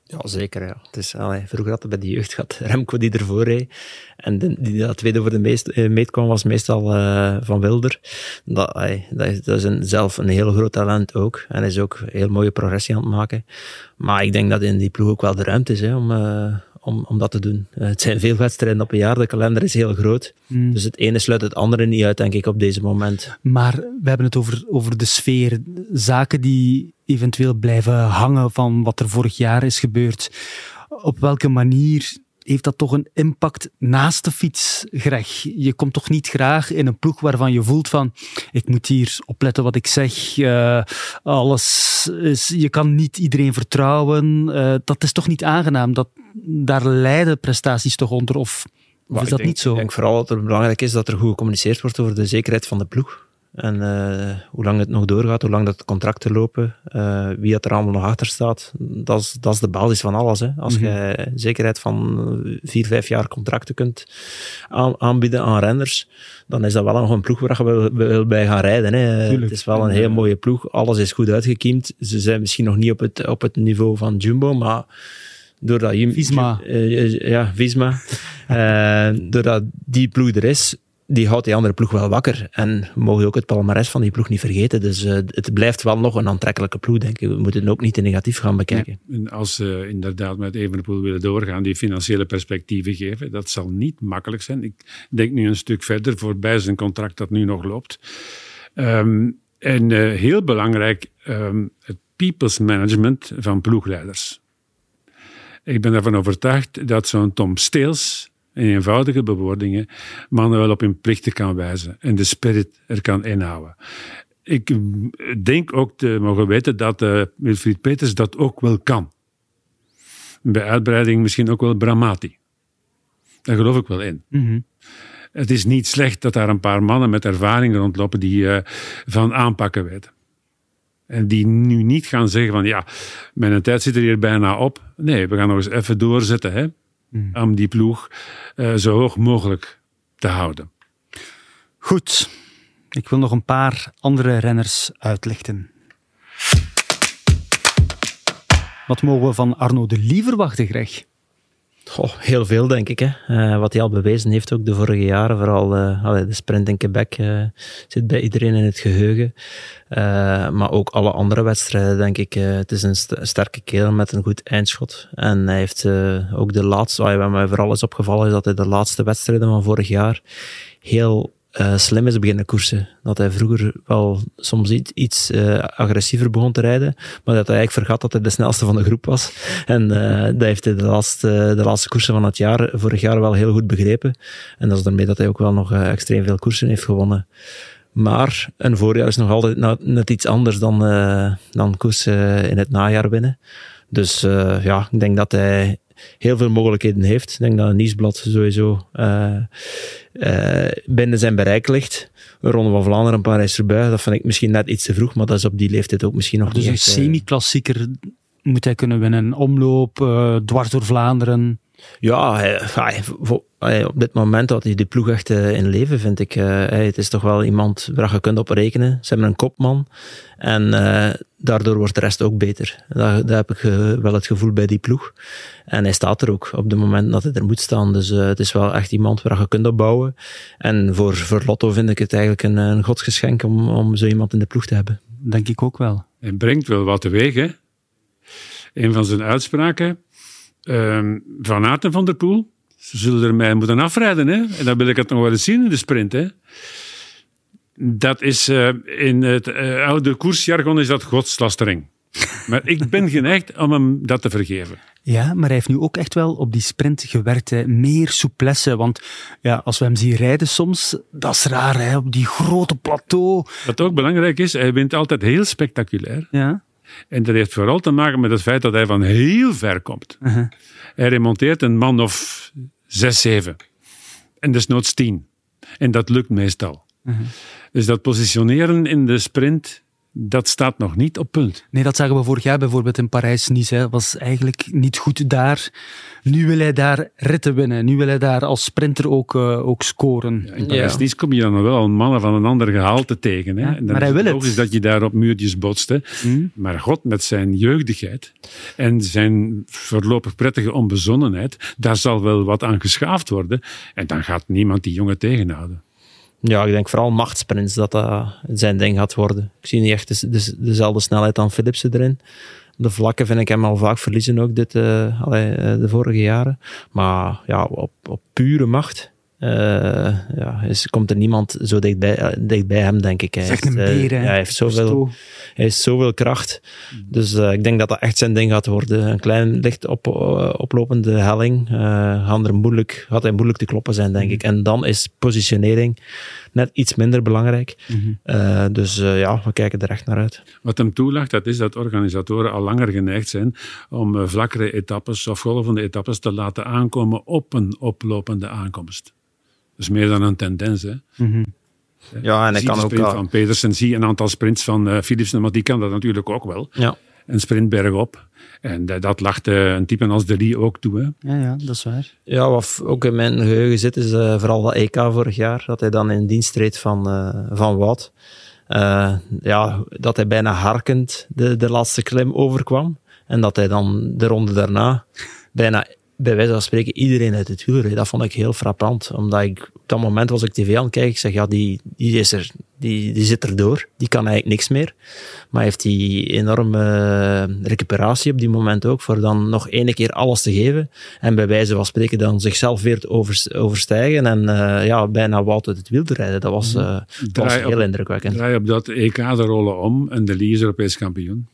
Ja, zeker. Ja. Het is, allee, vroeger had het bij de jeugd gehad Remco die ervoor reed. En de, die dat tweede voor de meest, uh, meet kwam was meestal uh, Van Wilder. Dat, allee, dat is, dat is een, zelf een heel groot talent ook. En is ook heel mooie progressie aan het maken. Maar ik denk dat in die ploeg ook wel de ruimte is hè, om, uh, om, om dat te doen. Uh, het zijn veel wedstrijden op een jaar, de kalender is heel groot. Mm. Dus het ene sluit het andere niet uit, denk ik, op deze moment. Maar we hebben het over, over de sfeer. Zaken die eventueel blijven hangen van wat er vorig jaar is gebeurd. Op welke manier heeft dat toch een impact naast de fiets, Greg? Je komt toch niet graag in een ploeg waarvan je voelt van ik moet hier opletten wat ik zeg. Uh, alles is, je kan niet iedereen vertrouwen. Uh, dat is toch niet aangenaam. Dat, daar lijden prestaties toch onder? Of, of is dat denk, niet zo? Ik denk vooral dat het belangrijk is dat er goed gecommuniceerd wordt over de zekerheid van de ploeg. En uh, hoe lang het nog doorgaat, hoe lang dat de contracten lopen, uh, wie dat er allemaal nog achter staat, dat is, dat is de basis van alles. Hè. Als mm -hmm. je zekerheid van vier, vijf jaar contracten kunt aan, aanbieden aan renners, dan is dat wel nog een ploeg waar je wil, bij gaan rijden. Hè. Het is wel een heel mooie ploeg, alles is goed uitgekiemd. Ze zijn misschien nog niet op het, op het niveau van Jumbo, maar doordat Visma. Uh, ja, Visma. doordat die ploeg er is, die houdt die andere ploeg wel wakker. En we mogen ook het palmares van die ploeg niet vergeten. Dus uh, het blijft wel nog een aantrekkelijke ploeg, denk ik. We moeten het ook niet te negatief gaan bekijken. Als ze inderdaad met Evenepoel willen doorgaan, die financiële perspectieven geven, dat zal niet makkelijk zijn. Ik denk nu een stuk verder voorbij zijn contract dat nu nog loopt. Um, en uh, heel belangrijk, um, het people's management van ploegleiders. Ik ben ervan overtuigd dat zo'n Tom Steels in eenvoudige bewoordingen mannen wel op hun plichten kan wijzen en de spirit er kan inhouden. Ik denk ook te mogen weten dat uh, Wilfried Peters dat ook wel kan. Bij uitbreiding misschien ook wel Bramati. Daar geloof ik wel in. Mm -hmm. Het is niet slecht dat daar een paar mannen met ervaring rondlopen die uh, van aanpakken weten. En die nu niet gaan zeggen van ja, mijn tijd zit er hier bijna op. Nee, we gaan nog eens even doorzetten. Hè? Mm. om die ploeg uh, zo hoog mogelijk te houden. Goed, ik wil nog een paar andere renners uitlichten. Wat mogen we van Arno de Lie verwachten, Greg? Heel veel, denk ik. Hè. Uh, wat hij al bewezen heeft, ook de vorige jaren. Vooral allee, de sprint in Quebec uh, zit bij iedereen in het geheugen. maar ook alle andere wedstrijden, denk ik. het is een st sterke kerel met een goed eindschot. En hij heeft ook de laatste, wat mij vooral is opgevallen, is dat hij de laatste wedstrijden van vorig jaar heel uh, slim is beginnen koersen. Dat hij vroeger wel soms iets, iets uh, agressiever begon te rijden, maar dat hij eigenlijk vergat dat hij de snelste van de groep was. En uh, dat heeft hij de laatste, de laatste koersen van het jaar, vorig jaar wel heel goed begrepen. En dat is daarmee dat hij ook wel nog extreem veel koersen heeft gewonnen. Maar een voorjaar is nog altijd net iets anders dan, dan koersen in het najaar winnen. Dus ja, ik denk dat hij heel veel mogelijkheden heeft. Ik denk dat een nieuwsblad sowieso uh, uh, binnen zijn bereik ligt. Een Ronde van Vlaanderen, een paar erbij. Dat vind ik misschien net iets te vroeg, maar dat is op die leeftijd ook misschien nog dus niet Dus een semi-klassieker moet hij kunnen winnen. Omloop, dwars door Vlaanderen. Ja, hij, hij, op dit moment dat hij die ploeg echt uh, in leven, vind ik. Hij, het is toch wel iemand waar je kunt op rekenen. Ze hebben een kopman. En uh, daardoor wordt de rest ook beter. Daar, daar heb ik wel het gevoel bij die ploeg. En hij staat er ook op het moment dat hij er moet staan. Dus het is wel echt iemand waar je kunt op bouwen. En voor, voor Lotto vind ik het eigenlijk een, een godsgeschenk om, om zo iemand in de ploeg te hebben. Denk ik ook wel. Hij brengt wel wat teweeg, hè? Een van zijn uitspraken Um, van Aert en Van der Poel. Ze zullen er mij moeten afrijden. Hè? En dan wil ik het nog wel eens zien in de sprint. Hè? Dat is uh, in het uh, oude koersjargon is dat godslastering. Maar ik ben geneigd om hem dat te vergeven. Ja, maar hij heeft nu ook echt wel op die sprint gewerkt. Hè. Meer souplesse. Want ja, als we hem zien rijden soms, dat is raar. Hè. Op die grote plateau. Wat ook belangrijk is, hij wint altijd heel spectaculair. Ja. En dat heeft vooral te maken met het feit dat hij van heel ver komt. Uh-huh. Hij remonteert een man of zes, zeven. En desnoods tien. En dat lukt meestal. Uh-huh. Dus dat positioneren in de sprint, dat staat nog niet op punt. Nee, dat zagen we vorig jaar bijvoorbeeld in Parijs-Nice. Was eigenlijk niet goed daar. Nu wil hij daar ritten winnen. Nu wil hij daar als sprinter ook, eh, ook scoren. In Parijs-Nice kom je dan wel al mannen van een ander gehalte tegen. Hè? Ja, en dan maar is hij wil het. logisch dat je daar op muurtjes botst. Hè? Hmm. Maar God, met zijn jeugdigheid en zijn voorlopig prettige onbezonnenheid, daar zal wel wat aan geschaafd worden. En dan gaat niemand die jongen tegenhouden. Ja, ik denk vooral machtsprints dat dat zijn ding gaat worden. Ik zie niet echt de, de- dezelfde snelheid dan Philipsen erin. De vlakken vind ik hem al vaak verliezen ook dit, eh, eh, de vorige jaren. Maar ja, op, op pure macht ja, is, komt er niemand zo dichtbij, eh, dichtbij hem, denk ik. Hij een eh, beer, hij heeft zoveel, Versto. hij heeft zoveel kracht. Dus eh, ik denk dat dat echt zijn ding gaat worden. Een klein licht op, eh, oplopende helling. eh gaat, er moeilijk, gaat hij moeilijk te kloppen zijn, denk ik. En dan is positionering net iets minder belangrijk. Eh, dus eh, ja, we kijken er echt naar uit. Wat hem toelacht, dat is dat organisatoren al langer geneigd zijn om eh, vlakkere etappes of golvende etappes te laten aankomen op een oplopende aankomst. Dat is meer dan een tendens. Hè? Ja, en hij zie kan ook sprint al- van Pedersen, zie een aantal sprints van eh Philipsen, maar die kan dat natuurlijk ook wel. Ja. Een sprint bergop. En eh, dat lacht eh, een type als De Lee ook toe. Hè? Ja, ja, dat is waar. Ja, wat ook in mijn geheugen zit, is eh, vooral dat EK vorig jaar, dat hij dan in dienst treedt van, eh, van Wout. Eh, ja, dat hij bijna harkend de, de laatste klim overkwam. En dat hij dan de ronde daarna bijna, bij wijze van spreken, iedereen uit het wiel reed. Dat vond ik heel frappant. Omdat ik, op dat moment was ik tv aan het kijken. Ik zeg, ja, die, die, is er, die, die zit erdoor. Die kan eigenlijk niks meer. Maar heeft die enorme eh, recuperatie op die moment ook, voor dan nog ene keer alles te geven. En bij wijze van spreken dan zichzelf weer te overs- overstijgen en eh, ja, bijna Wout uit het wiel te rijden. Dat was, eh, was Draai heel op- indrukwekkend. Draai op dat EK de rollen om en De Lee is Europees kampioen.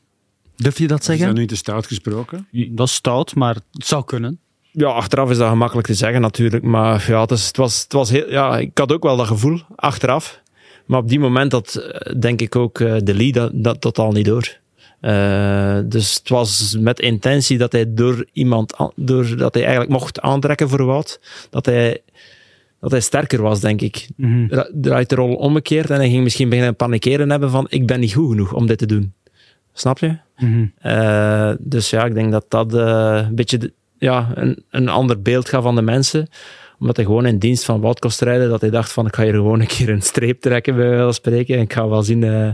Durf je dat Is dat zeggen? nu te stout gesproken? Dat is stout, maar het zou kunnen. Ja, achteraf is dat gemakkelijk te zeggen natuurlijk, maar ja, het, is, het, was, het was heel, ja, ik had ook wel dat gevoel, achteraf. Maar op die moment dat, eh, denk ik ook, eh, de lead dat, dat totaal niet door. Eh, dus het was met intentie dat hij door iemand, door, dat hij eigenlijk mocht aantrekken voor Wout, dat hij, dat hij sterker was, denk ik. Dra- Draait de rol omgekeerd en hij ging misschien beginnen panikeren hebben van, ik ben niet goed genoeg om dit te doen. Snap je? Mhm. Dus ja, ik denk dat dat een beetje de- ja, een, een ander beeld gaf van de mensen. Omdat hij gewoon in dienst van Wout kost rijden, dat hij dacht van ik ga hier gewoon een keer een streep trekken, bij wijze van spreken. En ik ga wel zien eh,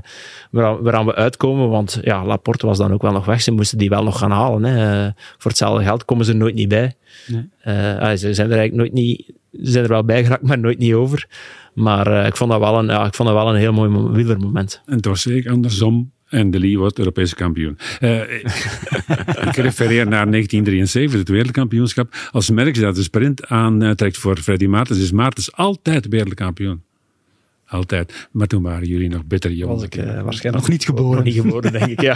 waaraan, we uitkomen. Want ja, Laporte was dan ook wel nog weg. Ze moesten die wel nog gaan halen. Hè. Eh, voor hetzelfde geld komen ze er nooit niet bij. Nee. Eh, ze zijn er eigenlijk nooit niet... Ze zijn er wel bij geraakt, maar nooit niet over. Maar ik, vond dat wel een, ja, ik vond dat wel een heel mooi mo- wielermoment. En toch zeker andersom. En De Lee wordt Europese kampioen. Eh, ik refereer naar 1973, het wereldkampioenschap. Als Merckx dat de sprint aantrekt voor Freddy Maartens, is Maartens altijd wereldkampioen. Altijd. Maar toen waren jullie nog bitter jong. Was ik eh, waarschijnlijk Nog niet geboren. nog niet geboren, denk ik, ja.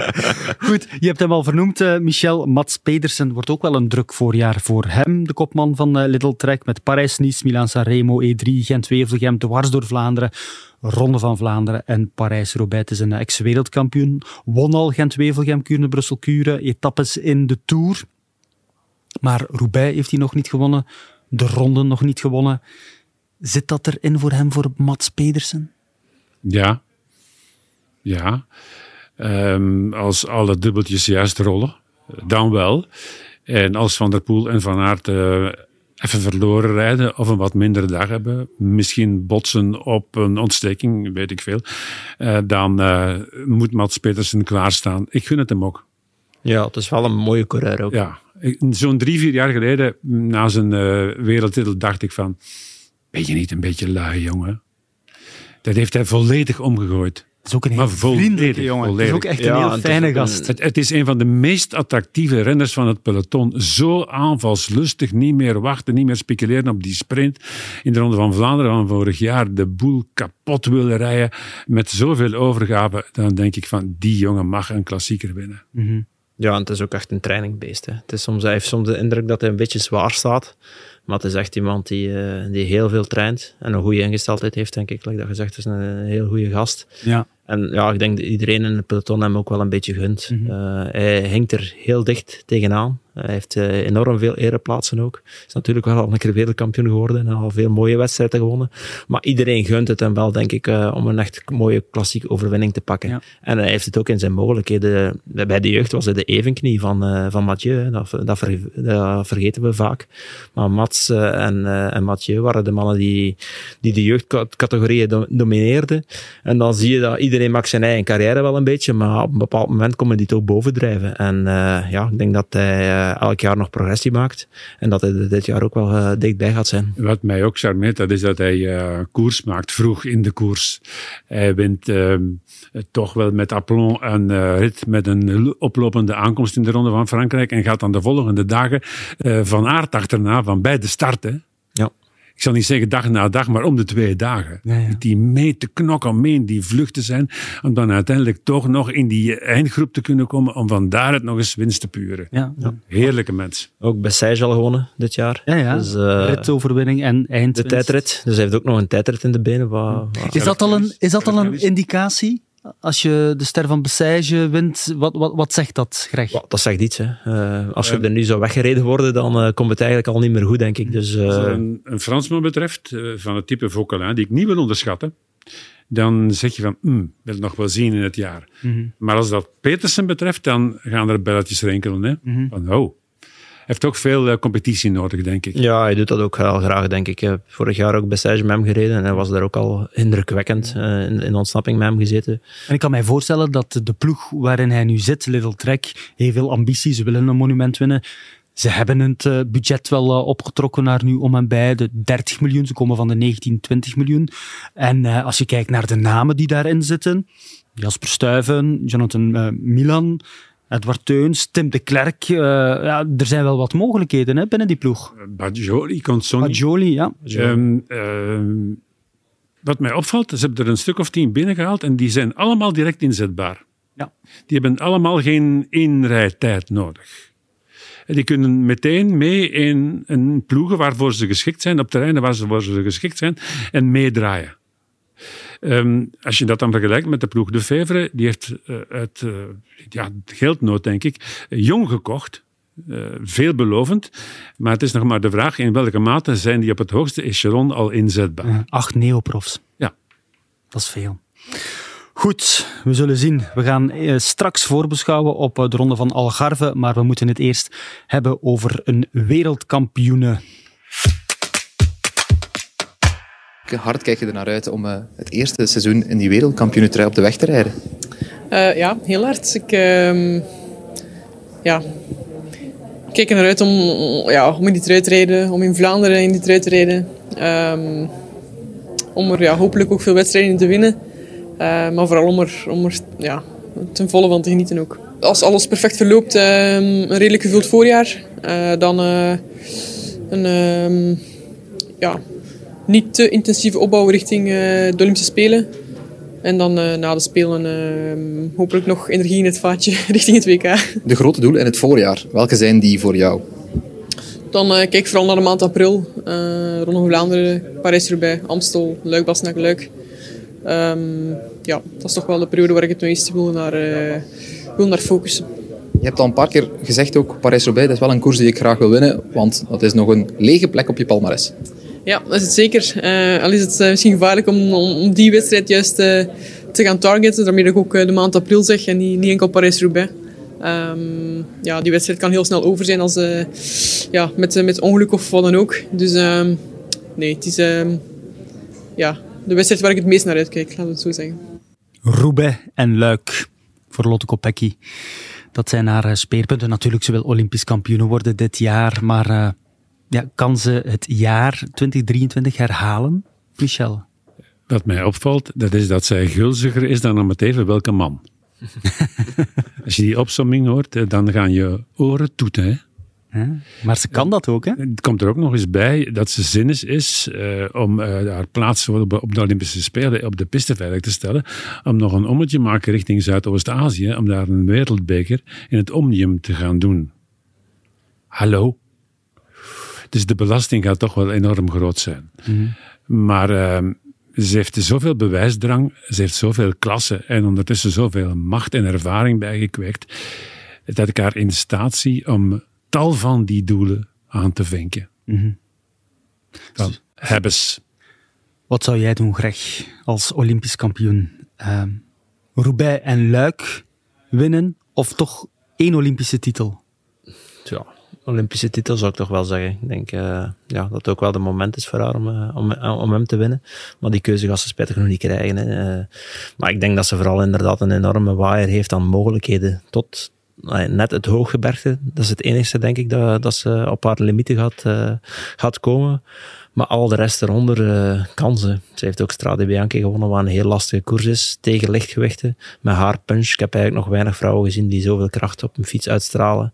Goed, je hebt hem al vernoemd, eh, Michel. Mats Pedersen wordt ook wel een druk voorjaar voor hem, de kopman van eh, Little Trek, met Parijs-Nice, Milaan-Sanremo, E3, Gent-Wevelgem, dwars door Vlaanderen, Ronde van Vlaanderen en Parijs-Roubaix. Is een ex-wereldkampioen, won al Gent-Wevelgem, Kuurne-Brussel-Kuren, etappes in de Tour. Maar Roubaix heeft hij nog niet gewonnen, de Ronde nog niet gewonnen. Zit dat erin voor hem, voor Mats Pedersen? Ja. Ja. Ehm, als alle dubbeltjes juist rollen, dan wel. En als Van der Poel en Van Aert eh, even verloren rijden of een wat mindere dag hebben, misschien botsen op een ontsteking, weet ik veel, eh, dan eh, moet Mats Petersen klaarstaan. Ik gun het hem ook. Ja, het is wel een mooie coureur ook. Ja, zo'n drie, vier jaar geleden, na zijn eh, wereldtitel, dacht ik van, ben je niet een beetje lui, jongen? Dat heeft hij volledig omgegooid. Het is ook een Maar heel vriendelijke jongen. Het is ook echt een Ja, heel het fijne een- gast. Het, het is een van de meest attractieve renners van het peloton. Zo aanvalslustig, niet meer wachten, niet meer speculeren op die sprint. In de Ronde van Vlaanderen van vorig jaar de boel kapot willen rijden met zoveel overgave. Dan denk ik van, die jongen mag een klassieker winnen. Ja, en het is ook echt een trainingbeest. Hè. Het is soms, hij heeft soms de indruk dat hij een beetje zwaar staat. Maar het is echt iemand die, eh, die heel veel traint. En een goede ingesteldheid heeft, denk ik. Like dat gezegd, is een, een heel goede gast. Ja. En ja, ik denk dat iedereen in het peloton hem ook wel een beetje gunt. Eh, hij hinkt er heel dicht tegenaan. Hij heeft eh, enorm veel ereplaatsen ook. Is natuurlijk wel al een keer wereldkampioen geworden en al veel mooie wedstrijden gewonnen. Maar iedereen gunt het hem wel, denk ik, eh, om een echt mooie klassieke overwinning te pakken. Ja. En hij heeft het ook in zijn mogelijkheden. Bij de jeugd was hij de evenknie van, eh, van Mathieu. Dat, dat, ver- dat vergeten we vaak. Maar Mats en, en Mathieu waren de mannen die, die de jeugdcategorieën do- domineerden. En dan zie je dat iedereen maakt zijn eigen carrière wel een beetje, maar op een bepaald moment komen die ook bovendrijven. En ja, ik denk dat hij eh, elk jaar nog progressie maakt. En dat hij dit jaar ook wel eh, dichtbij gaat zijn. Wat mij ook charmeert, dat is dat hij eh, koers maakt, vroeg in de koers. Hij wint ehm, toch wel met aplomb eh, rit met een oplopende aankomst in de Ronde van Frankrijk en gaat dan de volgende dagen van aard achterna, van bij de start. Hè. Ik zal niet zeggen dag na dag, maar om de twee dagen. Ja, ja. Die mee te knokken, mee in die vlucht te zijn, om dan uiteindelijk toch nog in die eindgroep te kunnen komen, om van daaruit nog eens winst te puren. Ja, ja. Heerlijke mens. Ook bij Seijer al gewonnen dit jaar. ja, ja. Dus, eh, Ritoverwinning en de eindwinst. tijdrit. Dus hij heeft ook nog een tijdrit in de benen. Waar, waar- Is dat al een, is dat al een indicatie? Als je de ster van Bessage wint, wat, wat, wat zegt dat, Greg? Ja, dat zegt iets. Hè. Eh, als je er nu zou weggereden worden, dan eh, komt het eigenlijk al niet meer goed, denk ik. Dus, eh, Wat er een, een Fransman betreft, eh, van het type Vauquelin, die ik niet wil onderschatten, dan zeg je van, hm, wil nog wel zien in het jaar. Maar als dat Petersen betreft, dan gaan er belletjes rinkelen. Hè? Van, oh, heeft ook veel eh, competitie nodig, denk ik. Ja, hij doet dat ook heel graag, denk ik. Ik heb vorig jaar ook bij Sage met hem gereden en hij was daar ook al indrukwekkend eh, in, in ontsnapping met hem gezeten. En ik kan mij voorstellen dat de ploeg waarin hij nu zit, Little Trek, heeft veel ambitie. Ze willen een monument winnen. Ze hebben het eh, budget wel opgetrokken naar nu om en bij de 30 miljoen. Ze komen van de 19, 20 miljoen. En eh, als je kijkt naar de namen die daarin zitten, Jasper Stuyven, Jonathan Milan, Edward Teuns, Tim de Klerk. eh, ja, er zijn wel wat mogelijkheden hè, binnen die ploeg. Bajoli, Consoni. Bajoli, ja. Ehm, ehm, wat mij opvalt, ze hebben er een stuk of tien binnengehaald en die zijn allemaal direct inzetbaar. Ja. Die hebben allemaal geen inrijtijd nodig. En die kunnen meteen mee in een ploegen waarvoor ze geschikt zijn, op terreinen waar ze, waar ze geschikt zijn, en meedraaien. Ehm, als je dat dan vergelijkt met de ploeg De Fevre, die heeft eh, uit eh, ja, geldnood, denk ik, jong gekocht. Eh, veelbelovend. Maar het is nog maar de vraag in welke mate zijn die op het hoogste echelon al inzetbaar. Acht neoprofs. Ja. Dat is veel. Goed, we zullen zien. We gaan straks voorbeschouwen op de ronde van Algarve, maar we moeten het eerst hebben over een wereldkampioene. Hard kijk je er naar uit om eh, het eerste seizoen in die wereldkampioenentrui op de weg te rijden. Eh, ja, heel hard. Ik, ehm, ja, ik kijk er naar uit om, ja, om in die trui te rijden, om in Vlaanderen in die trui te rijden. Ehm, om er ja, hopelijk ook veel wedstrijden in te winnen. Eh, maar vooral om er, om er ja, ten volle van te genieten ook. Als alles perfect verloopt, ehm, een redelijk gevuld voorjaar. Dan een ja, niet te intensieve opbouw richting eh, de Olympische Spelen. En dan eh, na de Spelen eh, hopelijk nog energie in het vaatje richting het WK. De grote doelen in het voorjaar, welke zijn die voor jou? Dan eh, kijk ik vooral naar de maand april. Ronde Vlaanderen, Parijs-Roubaix, Amstel, Luik, Bastenaken, Luik. Ehm, ja, dat is toch wel de periode waar ik het meest wil naar, wil naar focussen. Je hebt al een paar keer gezegd ook, Parijs-Roubaix, dat is wel een koers die ik graag wil winnen, want dat is nog een lege plek op je palmares. Ja, dat is het zeker. Eh, al is het eh, misschien gevaarlijk om, om, die wedstrijd juist eh, te gaan targeten. Daarmee ik ook de maand april zeg en niet, niet enkel Parijs-Roubaix. Ehm, ja, die wedstrijd kan heel snel over zijn als, ja, met, met ongeluk of wat dan ook. Dus ehm, nee, het is ehm, ja, de wedstrijd waar ik het meest naar uitkijk, laten we het zo zeggen. Roubaix en Luik voor Lotte Kopecky. Dat zijn haar speerpunten. Natuurlijk, ze wil Olympisch kampioen worden dit jaar, maar ja, kan ze het jaar 2023 herhalen, Michel? Wat mij opvalt, dat is dat zij gulziger is dan om het even welke man. Als je die opsomming hoort, eh, dan gaan je oren toeten. Hè? Maar ze kan dat ook, hè? Het komt er ook nog eens bij dat ze zinnig is eh, om eh, haar plaats op, op de Olympische Spelen op de piste veilig te stellen. Om nog een ommetje maken richting Zuidoost-Azië. Om daar een wereldbeker in het Omnium te gaan doen. Hallo? Dus de belasting gaat toch wel enorm groot zijn. Maar ehm, ze heeft zoveel bewijsdrang, ze heeft zoveel klasse en ondertussen zoveel macht en ervaring bijgekweekt, dat ik haar in staat zie om tal van die doelen aan te vinken. Hebbes. Wat zou jij doen, Greg, als Olympisch kampioen? Ehm Roubaix en Luik winnen of toch één Olympische titel? Ja, Olympische titel zou ik toch wel zeggen. Ik denk eh, ja, dat het ook wel de moment is voor haar om, eh, om, om hem te winnen. Maar die keuze gaat ze spijtig nog niet krijgen. Hè. Eh, maar ik denk dat ze vooral inderdaad een enorme waaier heeft aan mogelijkheden. Tot eh, net het hooggebergte. Dat is het enige, denk ik, dat, dat ze op haar limieten gaat, eh, gaat komen. Maar al de rest eronder eh, kan ze. Heeft ook Strade Bianchi gewonnen, wat een heel lastige koers is. Tegen lichtgewichten. Met haar punch. Ik heb eigenlijk nog weinig vrouwen gezien die zoveel kracht op een fiets uitstralen.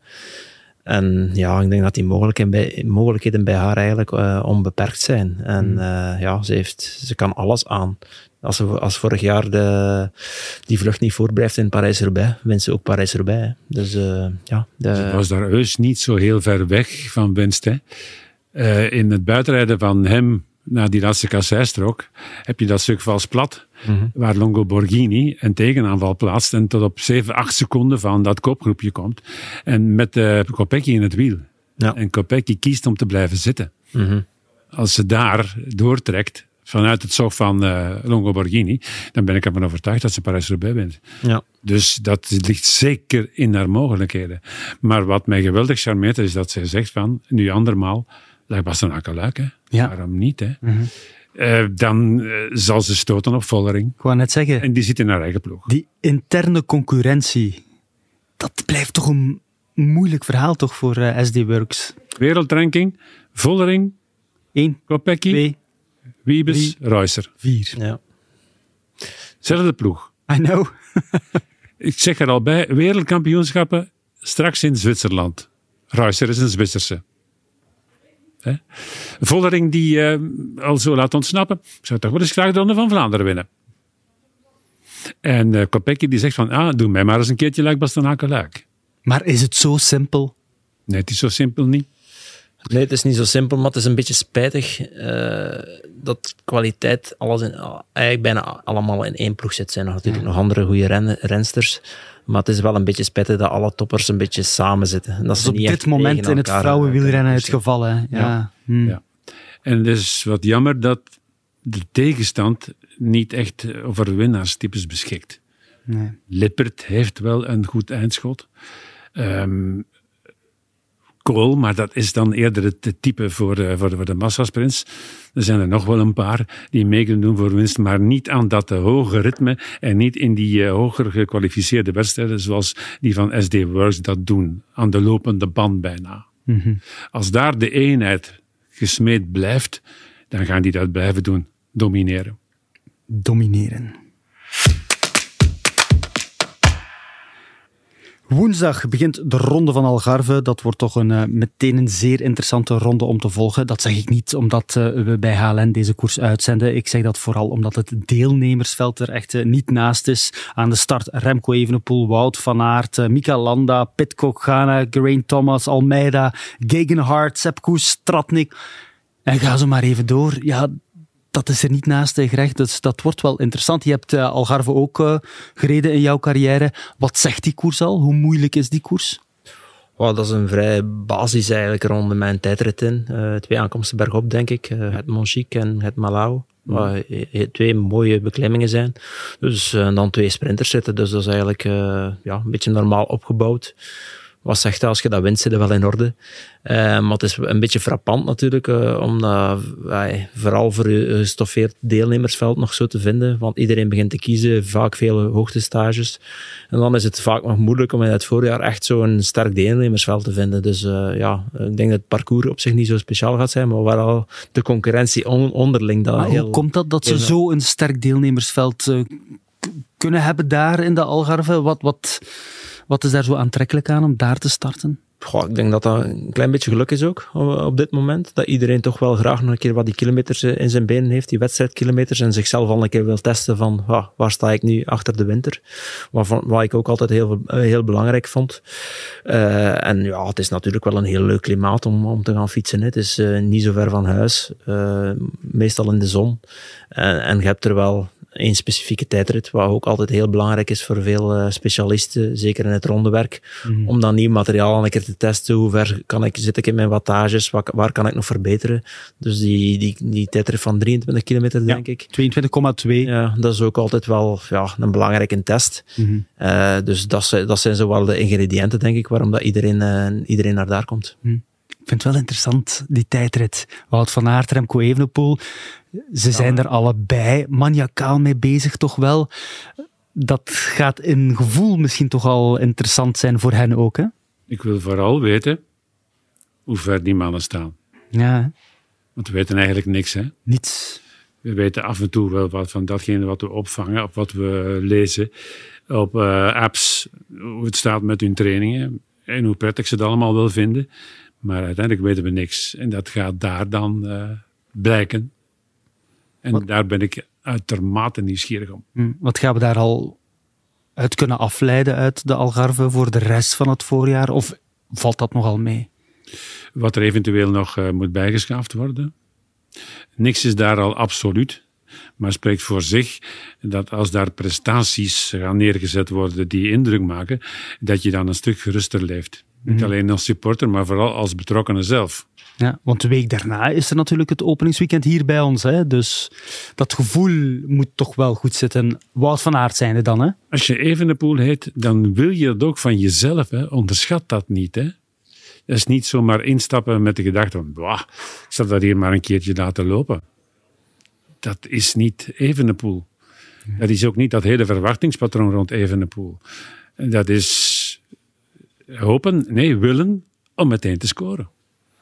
En ja, ik denk dat die mogelijkheden bij, mogelijkheden bij haar eigenlijk eh, onbeperkt zijn. En eh, ja, ze, heeft, ze kan alles aan. Als, ze, als vorig jaar de, die vlucht niet voorblijft in Parijs-Roubaix, wint ze ook Parijs-Roubaix. hè. Dus eh, ja, de, Ze was daar heus niet zo heel ver weg van winst. Hè. In het buitenrijden van hem naar die laatste kasseistrook heb je dat stuk vals plat, waar Longo Borghini een tegenaanval plaatst en tot op 7, 8 seconden van dat kopgroepje komt. En met uh, Kopecky in het wiel. Ja. En Kopecky kiest om te blijven zitten. Mhm. Als ze daar doortrekt, vanuit het zog van eh, Longo Borghini, dan ben ik ervan overtuigd dat ze Parijs-Roubaix wint. ja. Dus dat ligt zeker in haar mogelijkheden. Maar wat mij geweldig charmeert is dat zij zegt van, nu andermaal, lag Bastenaken Luik, hè? Ja. Waarom niet, hè? Eh, dan eh, zal ze stoten op Vollering. Ik wou net zeggen, En die zit in haar eigen ploeg. die interne concurrentie, dat blijft toch een moeilijk verhaal toch voor eh, SD Works? Wereldranking, Vollering, 1, Kopecky, 2, Wiebes, Reusser. 4. ja. Zelfde ploeg. I know. Ik zeg er al bij, wereldkampioenschappen straks in Zwitserland. Reusser is een Zwitserse. Hè? Vollering die eh, al zo laat ontsnappen, zou toch wel eens graag de Ronde van Vlaanderen winnen. En eh Kopecky die zegt van, ah, doe mij maar eens een keertje Luik Bastenaken Luik. Maar is het zo simpel? Nee, het is zo simpel niet. Nee, het is niet zo simpel, maar het is een beetje spijtig eh, dat kwaliteit alles in, eigenlijk bijna allemaal in één ploeg zit. Er zijn nog natuurlijk nog andere goede ren, rensters, maar het is wel een beetje spijtig dat alle toppers een beetje samen zitten. En dat is op niet dit echt moment tegen in het vrouwenwielrennen het geval. Hè. Ja. Ja. Hm. Ja. En het is wat jammer dat de tegenstand niet echt over winnaarstypes beschikt. Nee. Lippert heeft wel een goed eindschot. Ehm Kool, maar dat is dan eerder het type voor, eh, voor, de, voor de massasprints. Er zijn er nog wel een paar die mee kunnen doen voor winst, maar niet aan dat hoge ritme en niet in die eh, hoger gekwalificeerde wedstrijden zoals die van SD Works dat doen. Aan de lopende band bijna. Als daar de eenheid gesmeed blijft, dan gaan die dat blijven doen, domineren. Domineren. Woensdag begint de ronde van Algarve. Dat wordt toch een, eh, meteen een zeer interessante ronde om te volgen. Dat zeg ik niet omdat eh, we bij HLN deze koers uitzenden. Ik zeg dat vooral omdat het deelnemersveld er echt eh, niet naast is. Aan de start Remco Evenepoel, Wout van Aert, Mika Landa, Pitcock, Ghana, Geraint Thomas, Almeida, Gegenhardt, Sepp Koes, Stratnik. En ga zo maar even door. Ja, dat is er niet naast, hè, Greg. Dus dat wordt wel interessant. Je hebt eh, Algarve ook eh, gereden in jouw carrière. Wat zegt die koers al? Hoe moeilijk is die koers? Wow, dat is een vrij basis eigenlijk rond mijn tijdrit in. Eh, twee aankomsten bergop, denk ik. Het Monchique en het Malau. Wat eh, twee mooie beklimmingen zijn. Dus dan twee sprinters zitten. Dus dat is eigenlijk ja, een beetje normaal opgebouwd. Wat zegt dat? Als je dat wint, zit wel in orde. Eh, maar het is een beetje frappant natuurlijk, uh, omdat uh, vooral voor je gestoffeerd deelnemersveld nog zo te vinden. Want iedereen begint te kiezen, vaak veel hoogtestages. En dan is het vaak nog moeilijk om in het voorjaar echt zo'n sterk deelnemersveld te vinden. Dus ja, ik denk dat het parcours op zich niet zo speciaal gaat zijn, maar wel de concurrentie on onderling. Dat maar heel, hoe komt dat dat ze zo een sterk deelnemersveld kunnen hebben daar in de Algarve? Wat, wat, wat is daar zo aantrekkelijk aan om daar te starten? Goh, ik denk dat dat een klein beetje geluk is ook op dit moment. Dat iedereen toch wel graag nog een keer wat die kilometers eh, in zijn benen heeft, die wedstrijdkilometers, en zichzelf al een keer wil testen van waar sta ik nu achter de winter. Wat, ik ook altijd heel, eh, heel belangrijk vond. Uh, en ja, het is natuurlijk wel een heel leuk klimaat om, om te gaan fietsen. Het is niet zo ver van huis, meestal in de zon. en je hebt er wel één specifieke tijdrit, wat ook altijd heel belangrijk is voor veel uh, specialisten, zeker in het rondewerk, mm. om dan nieuw materiaal een keer te testen. Hoe ver kan ik, zit ik in mijn wattages? Waar, waar kan ik nog verbeteren? Dus die, die, die tijdrit van 23 kilometer, denk ik. 22,2. Ja, dat is ook altijd wel ja, een belangrijke test. Mm. Uh, dus dat, dat zijn zo wel de ingrediënten, denk ik, waarom dat iedereen, uh, iedereen naar daar komt. Mm. Ik vind het wel interessant, die tijdrit. Wout van Aert, Remco Evenepoel. Ze zijn er allebei maniacaal mee bezig, toch wel. Dat gaat in gevoel misschien toch al interessant zijn voor hen ook, hè? Ik wil vooral weten hoe ver die mannen staan. Ja. Want we weten eigenlijk niks, hè? Niets. We weten af en toe wel wat van datgene wat we opvangen, of wat we lezen op uh, apps, hoe het staat met hun trainingen en hoe prettig ze het allemaal wel vinden. Maar uiteindelijk weten we niks. En dat gaat daar dan uh, blijken. En wat? daar ben ik uitermate nieuwsgierig om. Hm, wat gaan we daar al uit kunnen afleiden uit de Algarve voor de rest van het voorjaar? Of valt dat nogal mee? Wat er eventueel nog uh, moet bijgeschaafd worden. Niks is daar al absoluut. Maar spreekt voor zich dat als daar prestaties gaan neergezet worden die indruk maken, dat je dan een stuk geruster leeft. Niet mm. alleen als supporter, maar vooral als betrokkenen zelf. Ja, want de week daarna is er natuurlijk het openingsweekend hier bij ons. Hè? Dus dat gevoel moet toch wel goed zitten. Wout van Aert zijn er dan, hè? Als je even de pool heet, dan wil je het ook van jezelf. Hè? Onderschat dat niet, hè? Dat is niet zomaar instappen met de gedachte van, ik zal dat hier maar een keertje laten lopen. Dat is niet Evenepoel. Dat is ook niet dat hele verwachtingspatroon rond Evenepoel. Dat is hopen, nee, willen om meteen te scoren.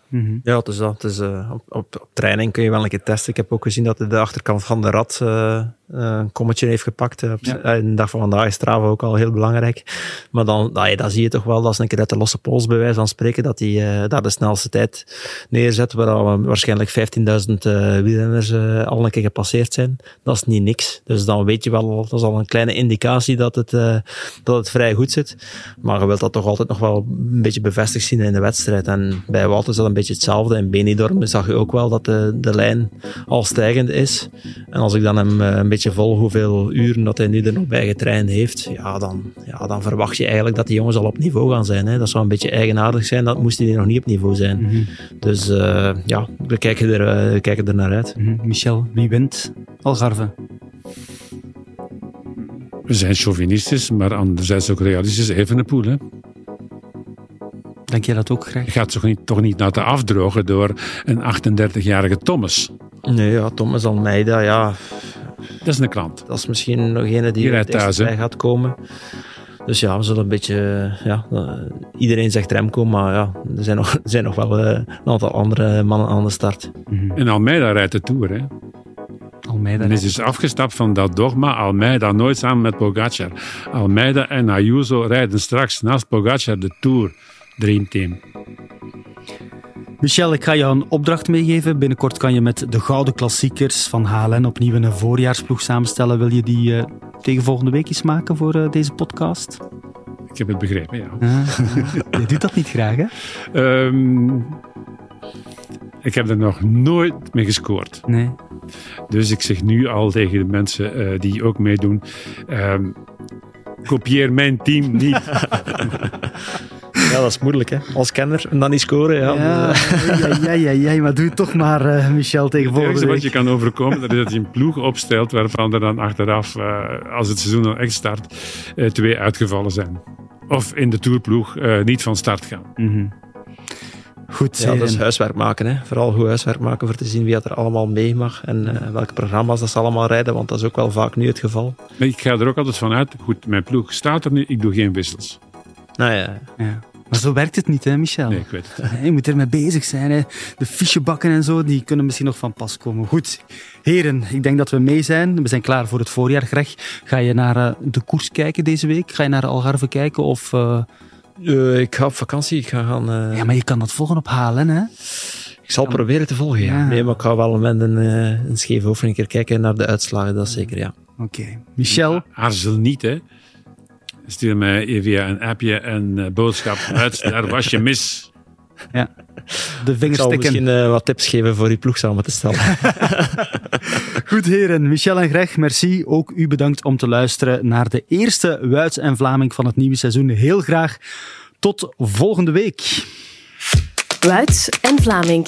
Mm -hmm. Ja, het is dat. Uh, op, op, op, training kun je wel een keer testen. Ik heb ook gezien dat de achterkant van de rad uh, een kommetje heeft gepakt. Op ja. de dag van vandaag is Strava ook al heel belangrijk. Maar dan, dan, dan zie je toch wel, dat is een keer uit de losse pols bij wijze van spreken, dat hij uh, daar de snelste tijd neerzet, waar waarschijnlijk 15.000 wielrenners al een keer gepasseerd zijn. Dat is niet niks. Dus dan weet je wel, dat is al een kleine indicatie dat het, dat het vrij goed zit. Maar je wilt dat toch altijd nog wel een beetje bevestigd zien in de wedstrijd. En bij Wout is dat een beetje hetzelfde. In Benidorm zag je ook wel dat de, de lijn al stijgend is. En als ik dan hem een beetje beetje vol hoeveel uren dat hij nu er nog bij getraind heeft, ja, dan, ja, dan verwacht je eigenlijk dat die jongens al op niveau gaan zijn. Hè. Dat zou een beetje eigenaardig zijn, dat moest hij nog niet op niveau zijn. Mm -hmm. Dus uh, ja, we kijken er, uh, we kijken er naar uit. Mm -hmm. Michel, wie wint Algarve? We zijn chauvinistisch, maar anderzijds ook realistisch. Even een poel, hè? Denk je dat ook graag? Je gaat toch niet, toch niet laten afdrogen door een 38-jarige Thomas? Nee, ja, Thomas Almeida, ja. Dat is een klant. Dat is misschien nog een die er thuis, bij gaat komen. Dus ja, we zullen een beetje... Ja, iedereen zegt Remco, maar ja, er zijn nog, er zijn nog wel uh, een aantal andere mannen aan de start. -hmm. En Almeida rijdt de Tour, hè? Almeida en is dus afgestapt van dat dogma. Almeida nooit samen met Pogacar. Almeida en Ayuso rijden straks naast Pogacar de Tour. Dreamteam. Michel, ik ga jou een opdracht meegeven. Binnenkort kan je met de gouden klassiekers van HLN opnieuw een voorjaarsploeg samenstellen. Wil je die uh, tegen volgende week eens maken voor uh, deze podcast? Ik heb het begrepen, ja. je doet dat niet graag, hè? Um, ik heb er nog nooit mee gescoord. Nee. Dus ik zeg nu al tegen de mensen uh, die ook meedoen: um, kopieer mijn team niet. Ja, dat is moeilijk, hè? Als kenner en dan niet scoren. Ja, ja, ja, ja, ja, maar doe het toch maar, uh, Michel, tegen volgende week. wat je kan overkomen, dat is dat je een ploeg opstelt waarvan er dan achteraf, uh, als het seizoen al echt start, uh, twee uitgevallen zijn. of in de tourploeg uh, niet van start gaan. Mm Goed, ja, dat is huiswerk maken. Hè. Vooral goed huiswerk maken voor te zien wie er allemaal mee mag en uh, welke programma's dat ze allemaal rijden, want dat is ook wel vaak nu het geval. Maar ik ga er ook altijd van uit, goed, mijn ploeg staat er nu, ik doe geen wissels. Nou ja. ja. Maar zo werkt het niet, hè, Michel? Nee, ik weet het. Je moet ermee bezig zijn. Hè. De fichebakken en zo, die kunnen misschien nog van pas komen. Goed, heren, ik denk dat we mee zijn. We zijn klaar voor het voorjaar. Greg, ga je naar uh, de koers kijken deze week? Ga je naar Algarve kijken? Of, uh... uh, ik ga op vakantie. Ik ga gaan... Ja, maar je kan dat volgen op HLN, hè? Ik zal proberen te volgen, ja. Nee, maar ik ga wel met een, een scheef over een keer kijken naar de uitslagen, dat zeker, ja. Oké. Okay. Michel? Aarzel niet, hè? Stuur mij via een appje een boodschap uit. Daar was je mis. Ja. De Ik zal misschien uh, wat tips geven voor die ploeg samen te stellen. Goed heren, Michel en Greg, merci. Ook u bedankt om te luisteren naar de eerste Wuits en Vlaming van het nieuwe seizoen. Heel graag tot volgende week. Wuits en Vlaming.